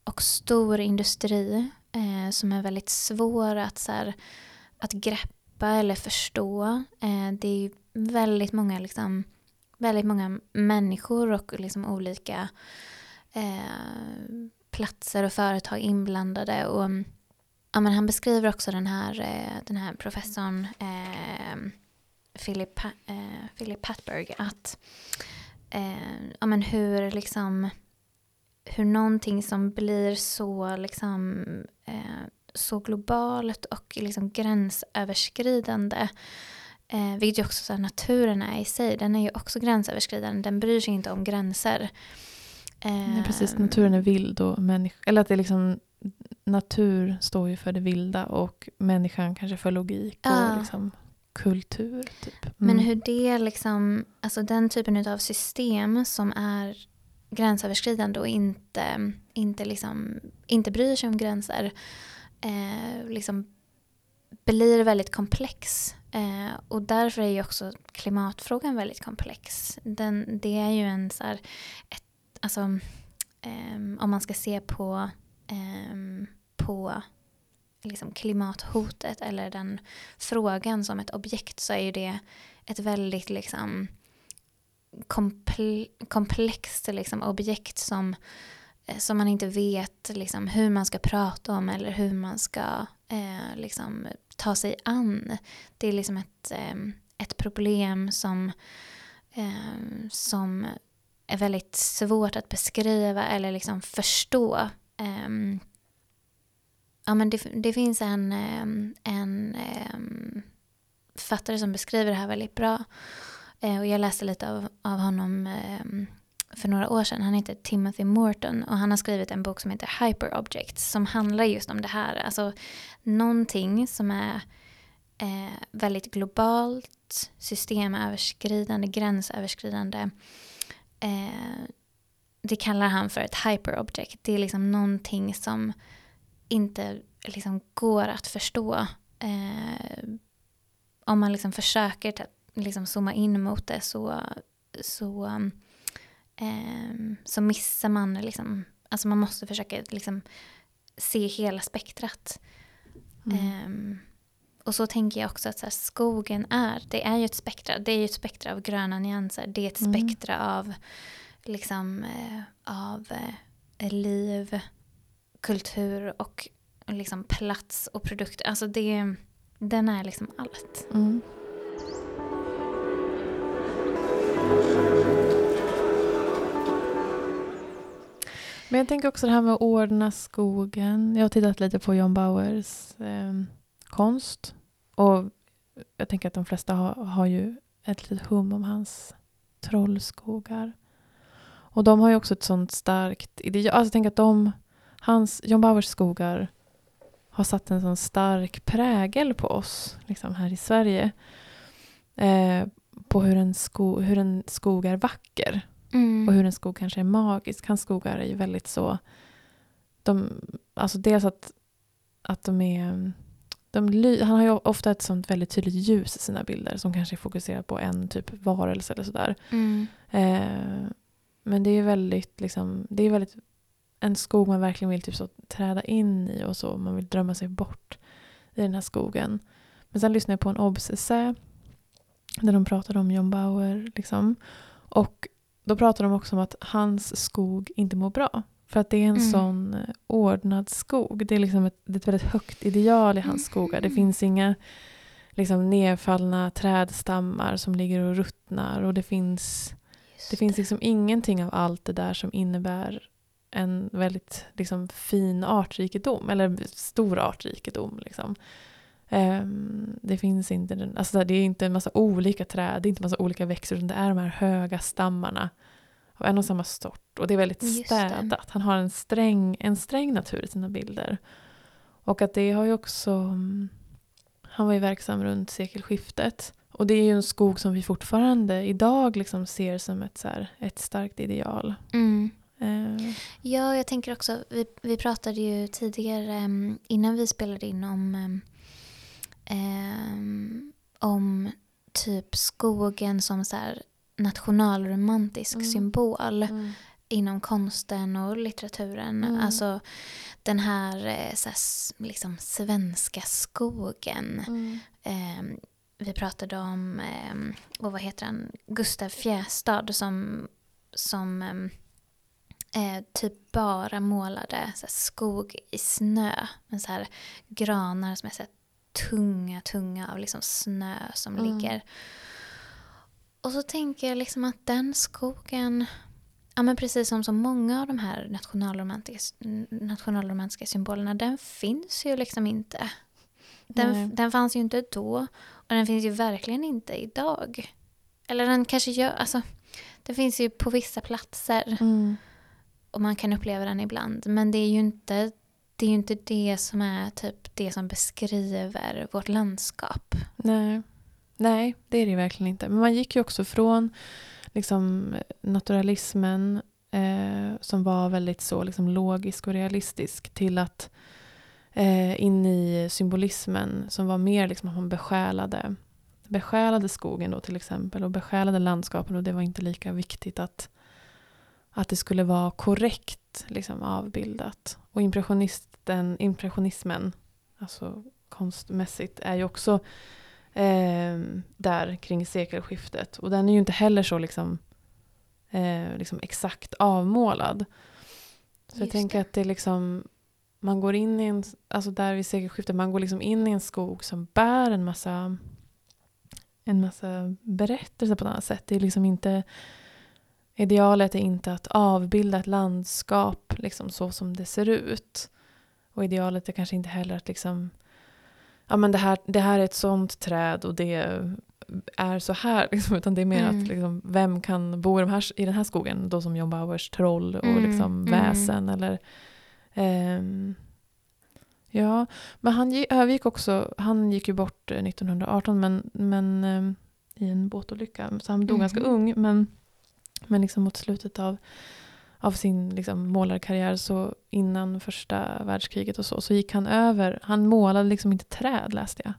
[SPEAKER 1] och stor industri eh, som är väldigt svår att, så här, att greppa eller förstå. Eh, det är väldigt många, liksom, väldigt många människor och liksom olika eh, platser och företag inblandade. Och, ja, men han beskriver också den här, eh, den här professorn eh, Philip, eh, Philip Patberg att eh, ja, men hur liksom hur någonting som blir så liksom eh, så globalt och liksom gränsöverskridande eh, vilket ju också så här, naturen är i sig den är ju också gränsöverskridande den bryr sig inte om gränser
[SPEAKER 2] Nej,
[SPEAKER 1] Eh,
[SPEAKER 2] precis, naturen är vild och människa, eller att det är liksom natur står ju för det vilda och människan kanske för logik
[SPEAKER 1] Ja.
[SPEAKER 2] och liksom kultur. Typ.
[SPEAKER 1] Men
[SPEAKER 2] Mm.
[SPEAKER 1] hur det liksom, alltså den typen av system som är gränsöverskridande och inte, inte, liksom, inte bryr sig om gränser eh, liksom blir väldigt komplex. Eh, och därför är ju också klimatfrågan väldigt komplex. Den, det är ju en så här, ett, alltså, eh, om man ska se på, eh, på liksom klimathotet eller den frågan som ett objekt så är ju det ett väldigt liksom komple komplext liksom, objekt som, eh, som man inte vet liksom, hur man ska prata om eller hur man ska eh, liksom, ta sig an. Det är liksom ett, eh, ett problem som, eh, som är väldigt svårt att beskriva eller liksom förstå. Ehm, ja, men det, det finns en, eh, en ehm, författare som beskriver det här väldigt bra. Eh, och jag läste lite av, av honom ehm, för några år sedan. Han heter Timothy Morton och han har skrivit en bok som heter Hyper Objects som handlar just om det här. Alltså någonting som är eh, väldigt globalt, systemöverskridande, gränsöverskridande. Eh, det kallar han för ett hyperobject. Det är liksom någonting som inte liksom går att förstå. Eh, om man liksom försöker liksom zooma in mot det så, så, eh, så missar man liksom, alltså man måste försöka liksom se hela spektrat.
[SPEAKER 2] Mm.
[SPEAKER 1] Ehm, och så tänker jag också att så här, skogen är, det är ju ett spektra, det är ju ett spektra av gröna nyanser, det är ett
[SPEAKER 2] Mm.
[SPEAKER 1] spektra av liksom eh, av eh, liv, kultur och liksom plats och produkter. Alltså det, den är liksom allt.
[SPEAKER 2] Mm. Men jag tänker också det här med att ordna skogen. Jag har tittat lite på John Bauers eh, konst. Och jag tänker att de flesta har, har ju ett litet hum om hans trollskogar. Och de har ju också ett sånt starkt ideal. Alltså jag tänker att de, hans, John Bauers skogar har satt en sån stark prägel på oss liksom här i Sverige. Eh, på hur en, sko, hur en skog är vacker.
[SPEAKER 1] Mm.
[SPEAKER 2] Och hur en skog kanske är magisk. Hans skogar är ju väldigt så... De, alltså dels att, att de är... De, han har ju ofta ett sånt väldigt tydligt ljus i sina bilder som kanske är fokuserat på en typ varelse eller sådär.
[SPEAKER 1] Mm.
[SPEAKER 2] Eh, men det är väldigt liksom, det är väldigt en skog man verkligen vill typ så träda in i och så. Man vill drömma sig bort i den här skogen. Men sen lyssnade jag på en obs där de pratade om John Bauer. Liksom. Och då pratar de också om att hans skog inte mår bra. För att det är en
[SPEAKER 1] Mm.
[SPEAKER 2] sån eh, ordnad skog. Det är liksom ett, det är ett väldigt högt ideal i hans skogar. Det finns inga liksom, nedfallna trädstammar som ligger och ruttnar. Och det finns,
[SPEAKER 1] Just
[SPEAKER 2] det finns liksom ingenting av allt det där som innebär en väldigt liksom, fin artrikedom. Eller stor artrikedom. Liksom. Ehm, det finns inte, den- alltså det är inte en massa olika träd, det är inte en massa olika växter, utan det är de här höga stammarna av en och samma sort. Och det är väldigt
[SPEAKER 1] Just det.
[SPEAKER 2] städat. Han har en sträng, en sträng natur i sina bilder. Och att det har ju också... mm, Han var ju verksam runt sekelskiftet. Och det är ju en skog som vi fortfarande idag liksom ser som ett, så här, ett starkt ideal.
[SPEAKER 1] Mm.
[SPEAKER 2] Eh,
[SPEAKER 1] Ja, jag tänker också, vi, vi pratade ju tidigare em, innan vi spelade in om, em, om typ skogen som så här nationalromantisk
[SPEAKER 2] Mm.
[SPEAKER 1] symbol inom konsten och litteraturen.
[SPEAKER 2] Mm.
[SPEAKER 1] Alltså den här, eh, så här liksom svenska skogen. Em, vi pratade om, um, och vad heter han, Gustav Fjästad som, som eh, typ bara målade så här, skog i snö. Med så här granar som är så här, tunga, tunga av liksom snö som
[SPEAKER 2] Mm.
[SPEAKER 1] ligger. Och så tänker jag liksom att den skogen, ja men precis som så många av de här nationalromantiska, nationalromantiska symbolerna, den finns ju liksom inte. Den, den fanns ju inte då och den finns ju verkligen inte idag. Eller den kanske gör, alltså den finns ju på vissa platser
[SPEAKER 2] Mm.
[SPEAKER 1] och man kan uppleva den ibland. Men det är ju inte det, är ju inte det som är typ det som beskriver vårt landskap.
[SPEAKER 2] Nej. Nej, det är det ju verkligen inte. Men man gick ju också från liksom, naturalismen eh, som var väldigt så liksom, logisk och realistisk till att eh, in i symbolismen som var mer liksom, att man besjälade, besjälade skogen då till exempel och besjälade landskapen och det var inte lika viktigt att, att det skulle vara korrekt liksom, avbildat. Och impressionisten, impressionismen, alltså konstmässigt, är ju också eh, där kring sekelskiftet. Och den är ju inte heller så liksom, eh, liksom exakt avmålad. Så jag
[SPEAKER 1] Just
[SPEAKER 2] tänker
[SPEAKER 1] det.
[SPEAKER 2] att det är liksom, man går in i en, alltså där vid sekelskiftet, man går liksom in i en skog som bär en massa, en massa berättelser på ett annat sätt. Det är liksom inte, idealet är inte att avbilda ett landskap liksom så som det ser ut. Och idealet är kanske inte heller att liksom ja men det här, det här är ett sånt träd och det är så här. [LAUGHS] Liksom, utan det är mer
[SPEAKER 1] Mm.
[SPEAKER 2] att liksom, vem kan bo i, de här, i den här skogen? Då som John Bauers troll och
[SPEAKER 1] Mm,
[SPEAKER 2] liksom
[SPEAKER 1] mm.
[SPEAKER 2] väsen. Eller, ehm, ja, men han gick, övergick också, han gick ju bort eh, 1918 men, men ehm, i en båtolycka. Så han dog ganska ung. Men, men liksom mot slutet av, av sin liksom, målarkarriär, så innan första världskriget och så, så gick han över. Han målade liksom inte träd läste jag.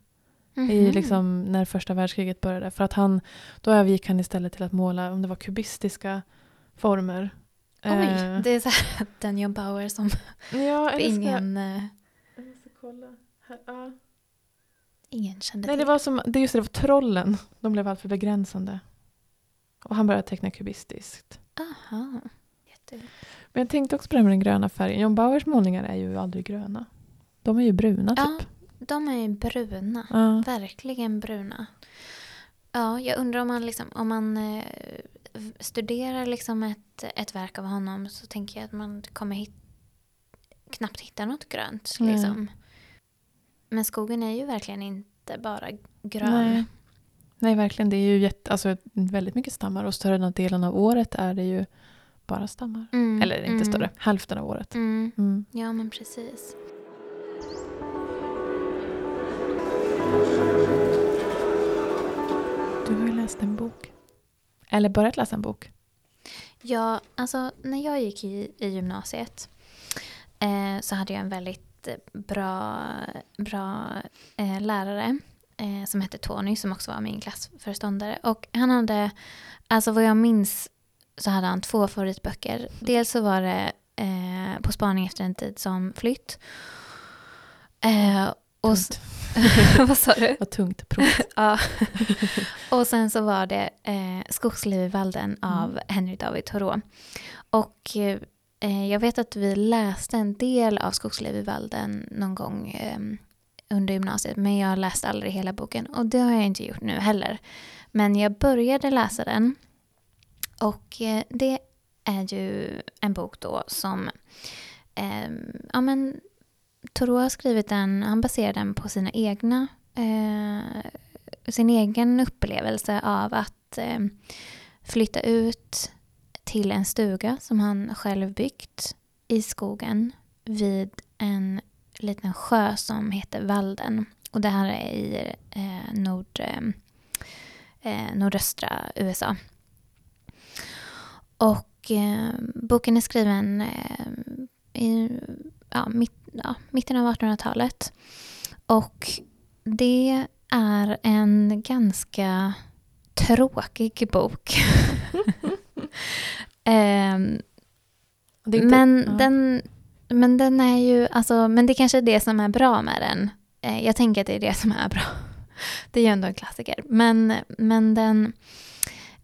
[SPEAKER 2] I
[SPEAKER 1] Mhm.
[SPEAKER 2] liksom, när första världskriget började. För att han, då övergick han istället till att måla, om det var kubistiska former.
[SPEAKER 1] Oj,
[SPEAKER 2] Eh,
[SPEAKER 1] det är så här [LAUGHS] den John Bauer som
[SPEAKER 2] ja, [LAUGHS] jag-
[SPEAKER 1] ingen, eh,
[SPEAKER 2] jag måste kolla. Här, ja.
[SPEAKER 1] ingen kände
[SPEAKER 2] Nej, det
[SPEAKER 1] till.
[SPEAKER 2] var som, det är just det, det var trollen. De blev alltför begränsande. Och han började teckna kubistiskt.
[SPEAKER 1] Aha.
[SPEAKER 2] Men jag tänkte också på det här med den gröna färgen. John Bauers målningar är ju aldrig gröna. De är ju bruna
[SPEAKER 1] Ja,
[SPEAKER 2] typ.
[SPEAKER 1] de är ju bruna.
[SPEAKER 2] Ja.
[SPEAKER 1] Verkligen bruna. Ja, jag undrar om man, liksom, om man eh, studerar liksom ett, ett verk av honom så tänker jag att man kommer hit, knappt hitta något grönt. Liksom. Men skogen är ju verkligen inte bara grön.
[SPEAKER 2] Nej. Nej, verkligen. Det är ju jätte, alltså, väldigt mycket stammar och större delen av året är det ju bara stammar.
[SPEAKER 1] Mm,
[SPEAKER 2] Eller inte
[SPEAKER 1] mm,
[SPEAKER 2] större, hälften av året.
[SPEAKER 1] Mm.
[SPEAKER 2] Mm.
[SPEAKER 1] Ja, men precis.
[SPEAKER 2] Du har ju läst en bok. Eller börjat läsa en bok.
[SPEAKER 1] Ja, alltså när jag gick i, i gymnasiet eh, så hade jag en väldigt bra, bra eh, lärare eh, som hette Tony som också var min klassföreståndare. Och han hade, alltså vad jag minns så hade han två favoritböcker. Dels så var det eh, På spaning efter en tid som flytt. Eh, och. [LAUGHS] Vad sa du?
[SPEAKER 2] Vad tungt prov. [LAUGHS]
[SPEAKER 1] ja. Och sen så var det eh, Skogsliv i valden av
[SPEAKER 2] Mm.
[SPEAKER 1] Henry David Thoreau. Och eh, jag vet att vi läste en del av Skogsliv i valden någon gång eh, under gymnasiet. Men jag läste aldrig hela boken. Och det har jag inte gjort nu heller. Men jag började läsa den. Och eh, det är ju en bok då som eh, ja, men, Thoreau har skrivit den, han baserar den på sina egna eh, sin egen upplevelse av att eh, flytta ut till en stuga som han själv byggt i skogen vid en liten sjö som heter Valden. Och det här är i eh, nord, eh, eh, nordöstra USA. Och eh, boken är skriven eh, i ja, mitt, ja, mitten av 1800-talet. Och det är en ganska tråkig bok. [LAUGHS] [LAUGHS] Ehm, men,
[SPEAKER 2] ja.
[SPEAKER 1] den, men den är ju, alltså, men det kanske är det som är bra med den. Eh, jag tänker att det är det som är bra. [LAUGHS] Det är ju ändå en klassiker. Men, men den,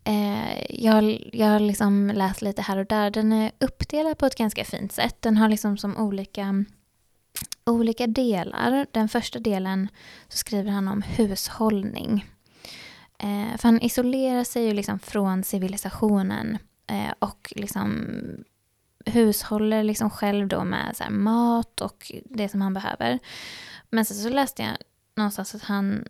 [SPEAKER 1] eh, jag, jag har liksom läst lite här och där. Den är uppdelad på ett ganska fint sätt. Den har liksom som olika, olika delar. Den första delen så skriver han om hushållning. Eh, för han isolerar sig ju liksom från civilisationen eh, och liksom hushåller liksom själv då med så mat och det som han behöver. Men sen så läste jag någonstans att han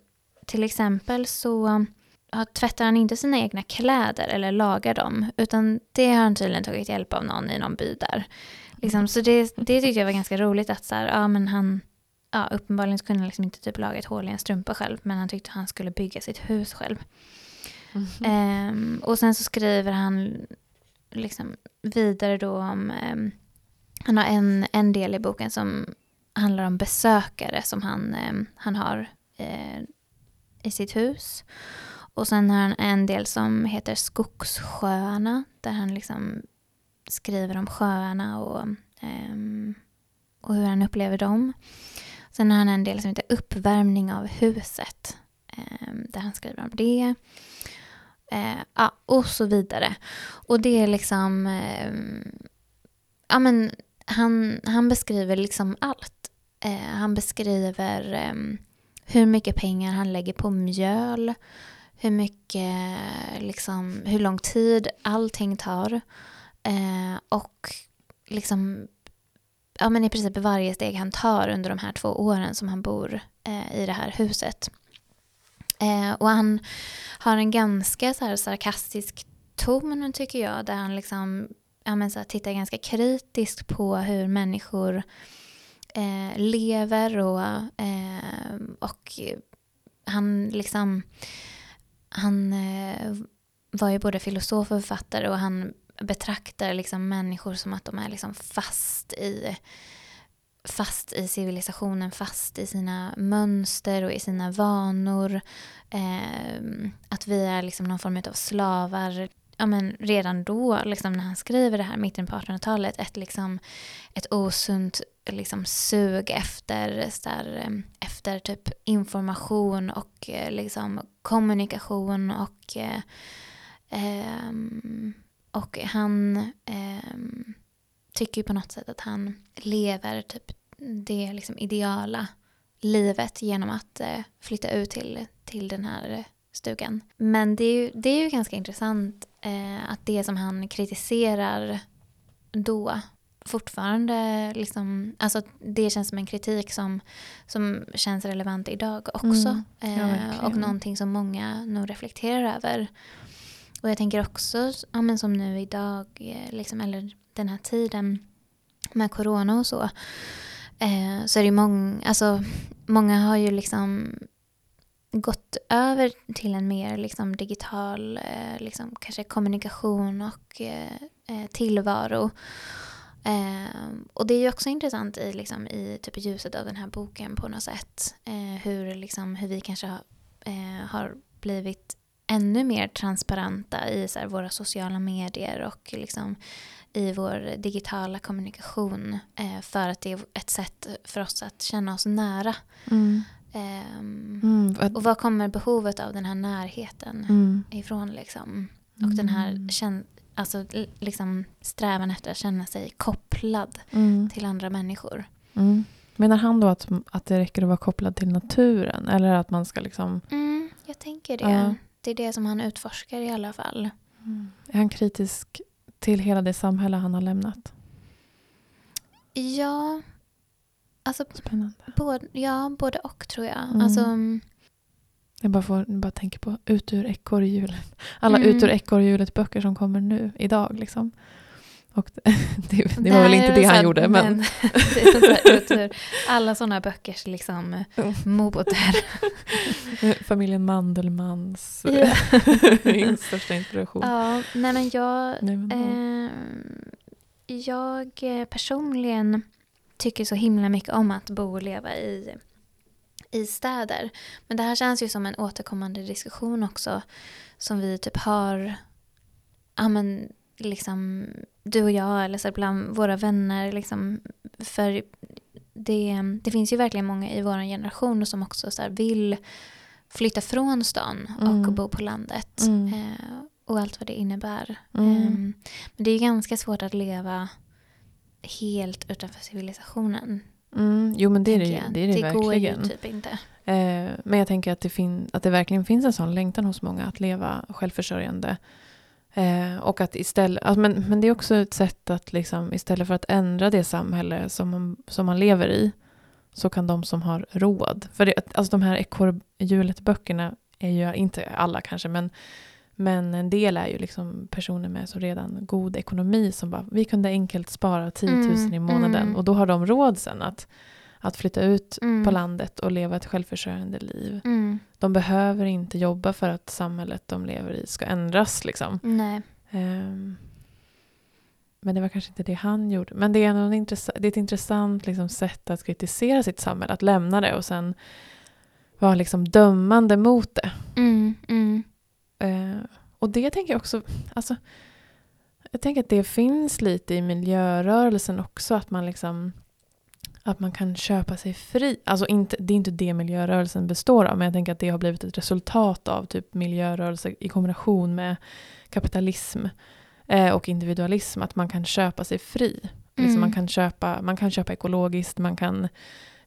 [SPEAKER 1] till exempel så ja, tvättar han inte sina egna kläder eller lagar dem utan det har han tydligen tagit hjälp av någon i någon by där. Liksom, så det, det tyckte jag var ganska roligt att så här, ja, men han ja, uppenbarligen så kunde han liksom inte typ laga ett hål i en strumpa själv men han tyckte han skulle bygga sitt hus själv.
[SPEAKER 2] Mhm.
[SPEAKER 1] Ehm, och sen så skriver han liksom vidare då om... Eh, han har en, en del i boken som handlar om besökare som han, eh, han har eh, i sitt hus. Och sen har han en del som heter Skogssjöarna där han liksom skriver om sjöarna och, eh, och hur han upplever dem. Sen har han en del som heter Uppvärmning av huset eh, där han skriver om det. Eh, ja, och så vidare. Och det är liksom... Eh, ja, men han, han beskriver liksom allt. Eh, han beskriver eh, hur mycket pengar han lägger på mjöl. Hur mycket, liksom, hur lång tid allting tar. Eh, och liksom, ja men i princip varje steg han tar under de här två åren som han bor eh, i det här huset. Eh, och han har en ganska så här sarkastisk ton tycker jag, där han liksom ja, men så här, tittar ganska kritiskt på hur människor eh, lever och, eh, och han liksom han eh, var ju både filosof och författare och han betraktar liksom människor som att de är liksom fast i fast i civilisationen, fast i sina mönster och i sina vanor. Eh, att vi är liksom någon form av slavar. Ja, men redan då, liksom, när han skriver det här, mitten på 1800-talet, ett, liksom, ett osunt liksom, sug efter, så där, ehm, efter typ information och eh, liksom, kommunikation och, eh, ehm, och han eh, tycker ju på något sätt att han lever typ det liksom ideala livet genom att eh, flytta ut till, till den här stugan. Men det är ju, det är ju ganska intressant eh, att det som han kritiserar då fortfarande liksom, alltså det känns som en kritik som, som känns relevant idag också.
[SPEAKER 2] Mm, ja,
[SPEAKER 1] eh, och någonting som många nog reflekterar över. Och jag tänker också, ja, men som nu idag, eh, liksom, eller den här tiden med corona och så, eh, så är det ju många, alltså många har ju liksom gått över till en mer liksom digital eh, liksom kanske kommunikation och eh, eh, tillvaro. Eh, och det är ju också intressant i, liksom, i typ ljuset av den här boken på något sätt. Eh, hur, liksom, hur vi kanske har, eh, har blivit ännu mer transparenta i så våra sociala medier och liksom, i vår digitala kommunikation. Eh, för att det är ett sätt för oss att känna oss nära.
[SPEAKER 2] Mm.
[SPEAKER 1] Ehm,
[SPEAKER 2] Mm, vad-
[SPEAKER 1] Och var kommer behovet av den här närheten
[SPEAKER 2] mm,
[SPEAKER 1] ifrån liksom? Och den här
[SPEAKER 2] Mm.
[SPEAKER 1] kän- alltså, liksom, strävan efter att känna sig kopplad
[SPEAKER 2] mm,
[SPEAKER 1] till andra människor.
[SPEAKER 2] mm. Menar han då att, att det räcker att vara kopplad till naturen? Eller att man ska liksom...
[SPEAKER 1] Mm, jag tänker det.
[SPEAKER 2] Ja.
[SPEAKER 1] Det är det som han utforskar i alla fall.
[SPEAKER 2] Är han kritisk till hela det samhälle han har lämnat?
[SPEAKER 1] Ja, alltså
[SPEAKER 2] Spännande.
[SPEAKER 1] både, ja, både och tror jag.
[SPEAKER 2] Mm.
[SPEAKER 1] Alltså, mm,
[SPEAKER 2] Jag bara, får, bara tänker på Ut ur ekorrhjulet. Alla
[SPEAKER 1] Mm.
[SPEAKER 2] Ut ur ekorrhjulet-böcker som kommer nu, idag. Liksom. Och [LAUGHS] det, det, var väl inte
[SPEAKER 1] det
[SPEAKER 2] han gjorde, men... [LAUGHS]
[SPEAKER 1] det är så här [LAUGHS] ut ur alla sådana böckers liksom, moder.
[SPEAKER 2] Familjen Mandelmans
[SPEAKER 1] Ja.
[SPEAKER 2] min största inspiration.
[SPEAKER 1] ja, nej men jag,
[SPEAKER 2] Nej, men, ja.
[SPEAKER 1] eh, jag eh, personligen tycker så himla mycket om att bo och leva i, i städer. Men det här känns ju som en återkommande diskussion också som vi typ har, ja men liksom du och jag eller så bland våra vänner liksom för det, det finns ju verkligen många i vår generation som också så vill flytta från stan och
[SPEAKER 2] Mm.
[SPEAKER 1] bo på landet.
[SPEAKER 2] Mm.
[SPEAKER 1] Eh, och allt vad det innebär.
[SPEAKER 2] Mm.
[SPEAKER 1] Ehm, men det är ganska svårt att leva helt utanför civilisationen.
[SPEAKER 2] Mm, jo men det är det, det, är det,
[SPEAKER 1] går ju
[SPEAKER 2] verkligen.
[SPEAKER 1] typ inte.
[SPEAKER 2] Eh, men jag tänker att det, fin- att det verkligen finns en sån längtan hos många att leva självförsörjande. Eh, och att istället, alltså, men, men det är också ett sätt att liksom, istället för att ändra det samhälle som man, som man lever i så kan de som har råd, för det, alltså de här ekorrhjulet-böckerna är ju, inte alla kanske, men, men en del är ju liksom personer med så redan god ekonomi som bara, vi kunde enkelt spara 10 000
[SPEAKER 1] Mm,
[SPEAKER 2] i månaden
[SPEAKER 1] mm.
[SPEAKER 2] och då har de råd sen att, att flytta ut
[SPEAKER 1] Mm.
[SPEAKER 2] på landet och leva ett självförsörjande liv.
[SPEAKER 1] Mm.
[SPEAKER 2] De behöver inte jobba för att samhället de lever i ska ändras. Liksom. Ehm, men det var kanske inte det han gjorde. Men det är, en intress- det är ett intressant liksom, sätt att kritisera sitt samhälle, att lämna det och sen vara liksom, dömande mot det.
[SPEAKER 1] Mm.
[SPEAKER 2] Eh, och det tänker jag också, alltså, jag tänker att det finns lite i miljörörelsen också, att man liksom att man kan köpa sig fri. Alltså inte, det är inte det miljörörelsen består av, men jag tänker att det har blivit ett resultat av typ miljörörelse i kombination med kapitalism eh, och individualism, att man kan köpa sig fri. Liksom
[SPEAKER 1] Mm.
[SPEAKER 2] man, kan köpa, man kan köpa ekologiskt, man kan,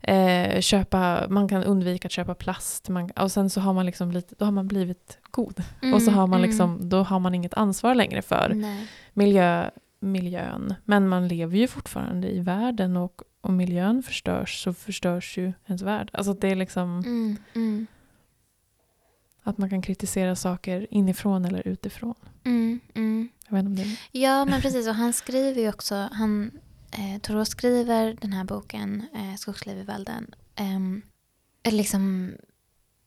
[SPEAKER 2] eh, köpa, man kan undvika att köpa plast. Man, och sen så har man liksom lite, då har man blivit god. och så
[SPEAKER 1] Mm,
[SPEAKER 2] har man
[SPEAKER 1] mm.
[SPEAKER 2] liksom, då har man inget ansvar längre för
[SPEAKER 1] Nej.
[SPEAKER 2] miljö, miljön. Men man lever ju fortfarande i världen och om miljön förstörs så förstörs ju ens värld. Alltså det är liksom
[SPEAKER 1] Mm. Mm.
[SPEAKER 2] att man kan kritisera saker inifrån eller utifrån.
[SPEAKER 1] Mm. Mm.
[SPEAKER 2] Jag vet om det
[SPEAKER 1] Ja, men precis. Och han skriver ju också, han, eh, Thoreau skriver den här boken, eh, Skogsliv i Valden, ehm, liksom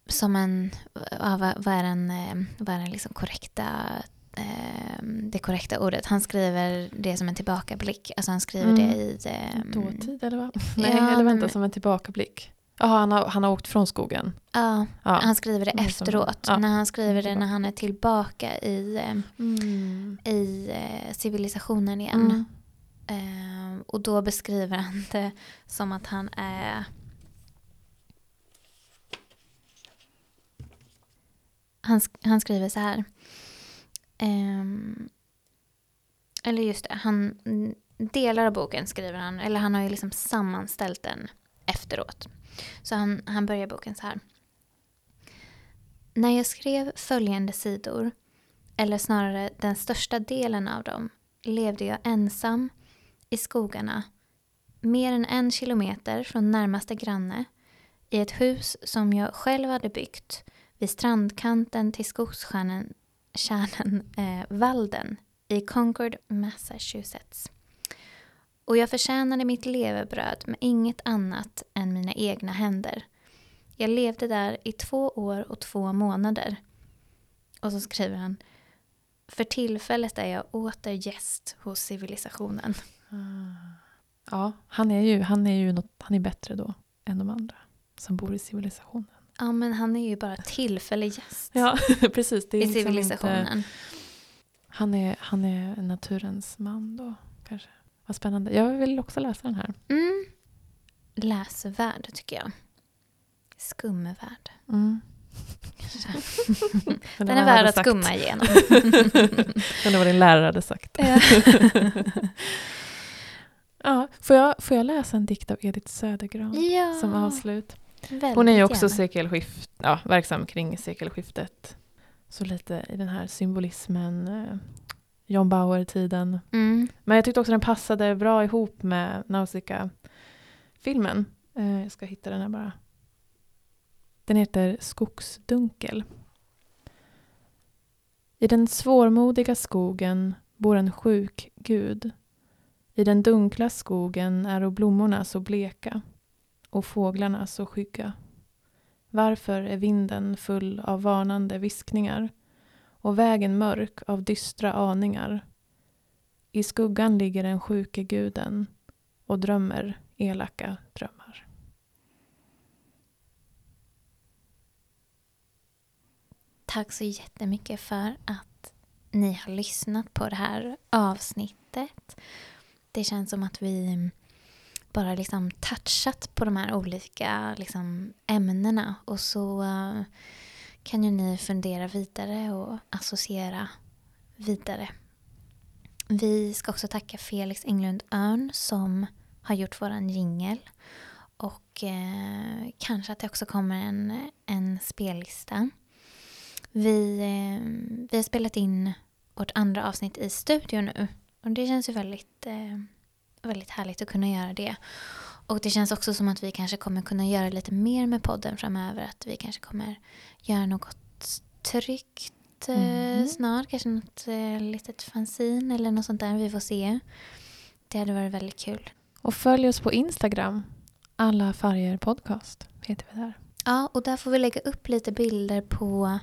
[SPEAKER 1] som en, ja, vad, vad är den, eh, vad är den liksom korrekta, eh, det korrekta ordet? Han skriver det som en tillbakablick, alltså han skriver
[SPEAKER 2] Mm.
[SPEAKER 1] det i... Eh,
[SPEAKER 2] dåtid eller vad? [LAUGHS] Nej,
[SPEAKER 1] ja,
[SPEAKER 2] eller vänta,
[SPEAKER 1] men-
[SPEAKER 2] som en tillbakablick. Jaha, han har, han har åkt från skogen.
[SPEAKER 1] Ja,
[SPEAKER 2] Ja.
[SPEAKER 1] han skriver det
[SPEAKER 2] som-
[SPEAKER 1] efteråt.
[SPEAKER 2] ja,
[SPEAKER 1] när han skriver det
[SPEAKER 2] tillbaka.
[SPEAKER 1] när han är tillbaka i, eh,
[SPEAKER 2] Mm.
[SPEAKER 1] i eh, civilisationen igen.
[SPEAKER 2] Mm.
[SPEAKER 1] Eh, och då beskriver han det som att han är... Han, han skriver så här. Ehm, eller just det, han, mm, delar av boken skriver han, eller han har ju liksom sammanställt den efteråt. Så han, han börjar boken så här. När jag skrev följande sidor, eller snarare den största delen av dem, levde jag ensam i skogarna, mer än en kilometer från närmaste granne, i ett hus som jag själv hade byggt vid strandkanten till skogsstjärnan kärnan, eh, Walden i Concord, Massachusetts. Och jag förtjänade mitt levebröd med inget annat än mina egna händer. Jag levde där i två år och två månader. Och så skriver han För tillfället är jag åter gäst hos civilisationen. Ah.
[SPEAKER 2] Ja, han är ju, han är ju något, han är bättre då än de andra som bor i civilisationen.
[SPEAKER 1] Ja, men han är ju bara tillfällig gäst
[SPEAKER 2] Ja, [LAUGHS] precis. Det är
[SPEAKER 1] i
[SPEAKER 2] liksom
[SPEAKER 1] civilisationen.
[SPEAKER 2] Inte, han, är, han är naturens man då, kanske. Vad spännande. Jag vill också läsa den här.
[SPEAKER 1] Mm. Läsvärd, tycker jag. Skumvärd.
[SPEAKER 2] Mm. [LAUGHS]
[SPEAKER 1] Den är värd att skumma igenom. [LAUGHS]
[SPEAKER 2] Undrar vad din lärare hade sagt.
[SPEAKER 1] Ja.
[SPEAKER 2] ja, får, jag, får jag läsa en dikt av Edith Södergran
[SPEAKER 1] ja,
[SPEAKER 2] som avslut?
[SPEAKER 1] Väldigt
[SPEAKER 2] Hon är ju också sekelskift, ja, verksam kring sekelskiftet. Så lite i den här symbolismen, eh, John Bauer-tiden.
[SPEAKER 1] Mm.
[SPEAKER 2] Men jag tyckte också den passade bra ihop med Nausicaa-filmen. Eh, jag ska hitta den här bara. Den heter Skogsdunkel. I den svårmodiga skogen bor en sjuk gud. I den dunkla skogen är blommorna så bleka och fåglarna så skygga. Varför är vinden full av varnande viskningar och vägen mörk av dystra aningar? I skuggan ligger den sjuke guden och drömmer elaka drömmar.
[SPEAKER 1] Tack så jättemycket för att ni har lyssnat på det här avsnittet. Det känns som att vi bara liksom touchat på de här olika liksom ämnena och så eh, kan ju ni fundera vidare och associera vidare. Vi ska också tacka Felix Englund Örn som har gjort våran jingel och eh, kanske att det också kommer en, en spellista. Vi, eh, vi har spelat in vårt andra avsnitt i studio nu. Och det känns ju väldigt, eh, väldigt härligt att kunna göra det. Och det känns också som att vi kanske kommer kunna göra lite mer med podden framöver. Att vi kanske kommer göra något tryggt eh,
[SPEAKER 2] Mhm.
[SPEAKER 1] snart. Kanske något eh, litet fanzine eller något sånt där. Vi får se. Det hade varit väldigt kul.
[SPEAKER 2] Och följ oss på Instagram. Alla färger podcast heter vi där.
[SPEAKER 1] Ja, och där får vi lägga upp lite bilder på...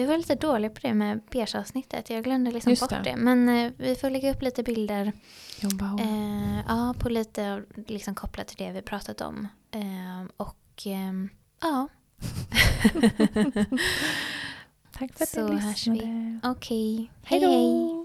[SPEAKER 1] Vi var lite dåliga på det med beige-avsnittet. Jag glömde liksom
[SPEAKER 2] Just
[SPEAKER 1] bort
[SPEAKER 2] det.
[SPEAKER 1] det. Men eh, vi får lägga upp lite bilder
[SPEAKER 2] John Bauer.
[SPEAKER 1] eh, ja, på lite liksom kopplat till det vi pratat om. Eh, och ehm, ja, [LAUGHS]
[SPEAKER 2] Tack för att
[SPEAKER 1] så
[SPEAKER 2] ni
[SPEAKER 1] hörs vi.
[SPEAKER 2] lyssnade.
[SPEAKER 1] okej.
[SPEAKER 2] Hej
[SPEAKER 1] hej hej.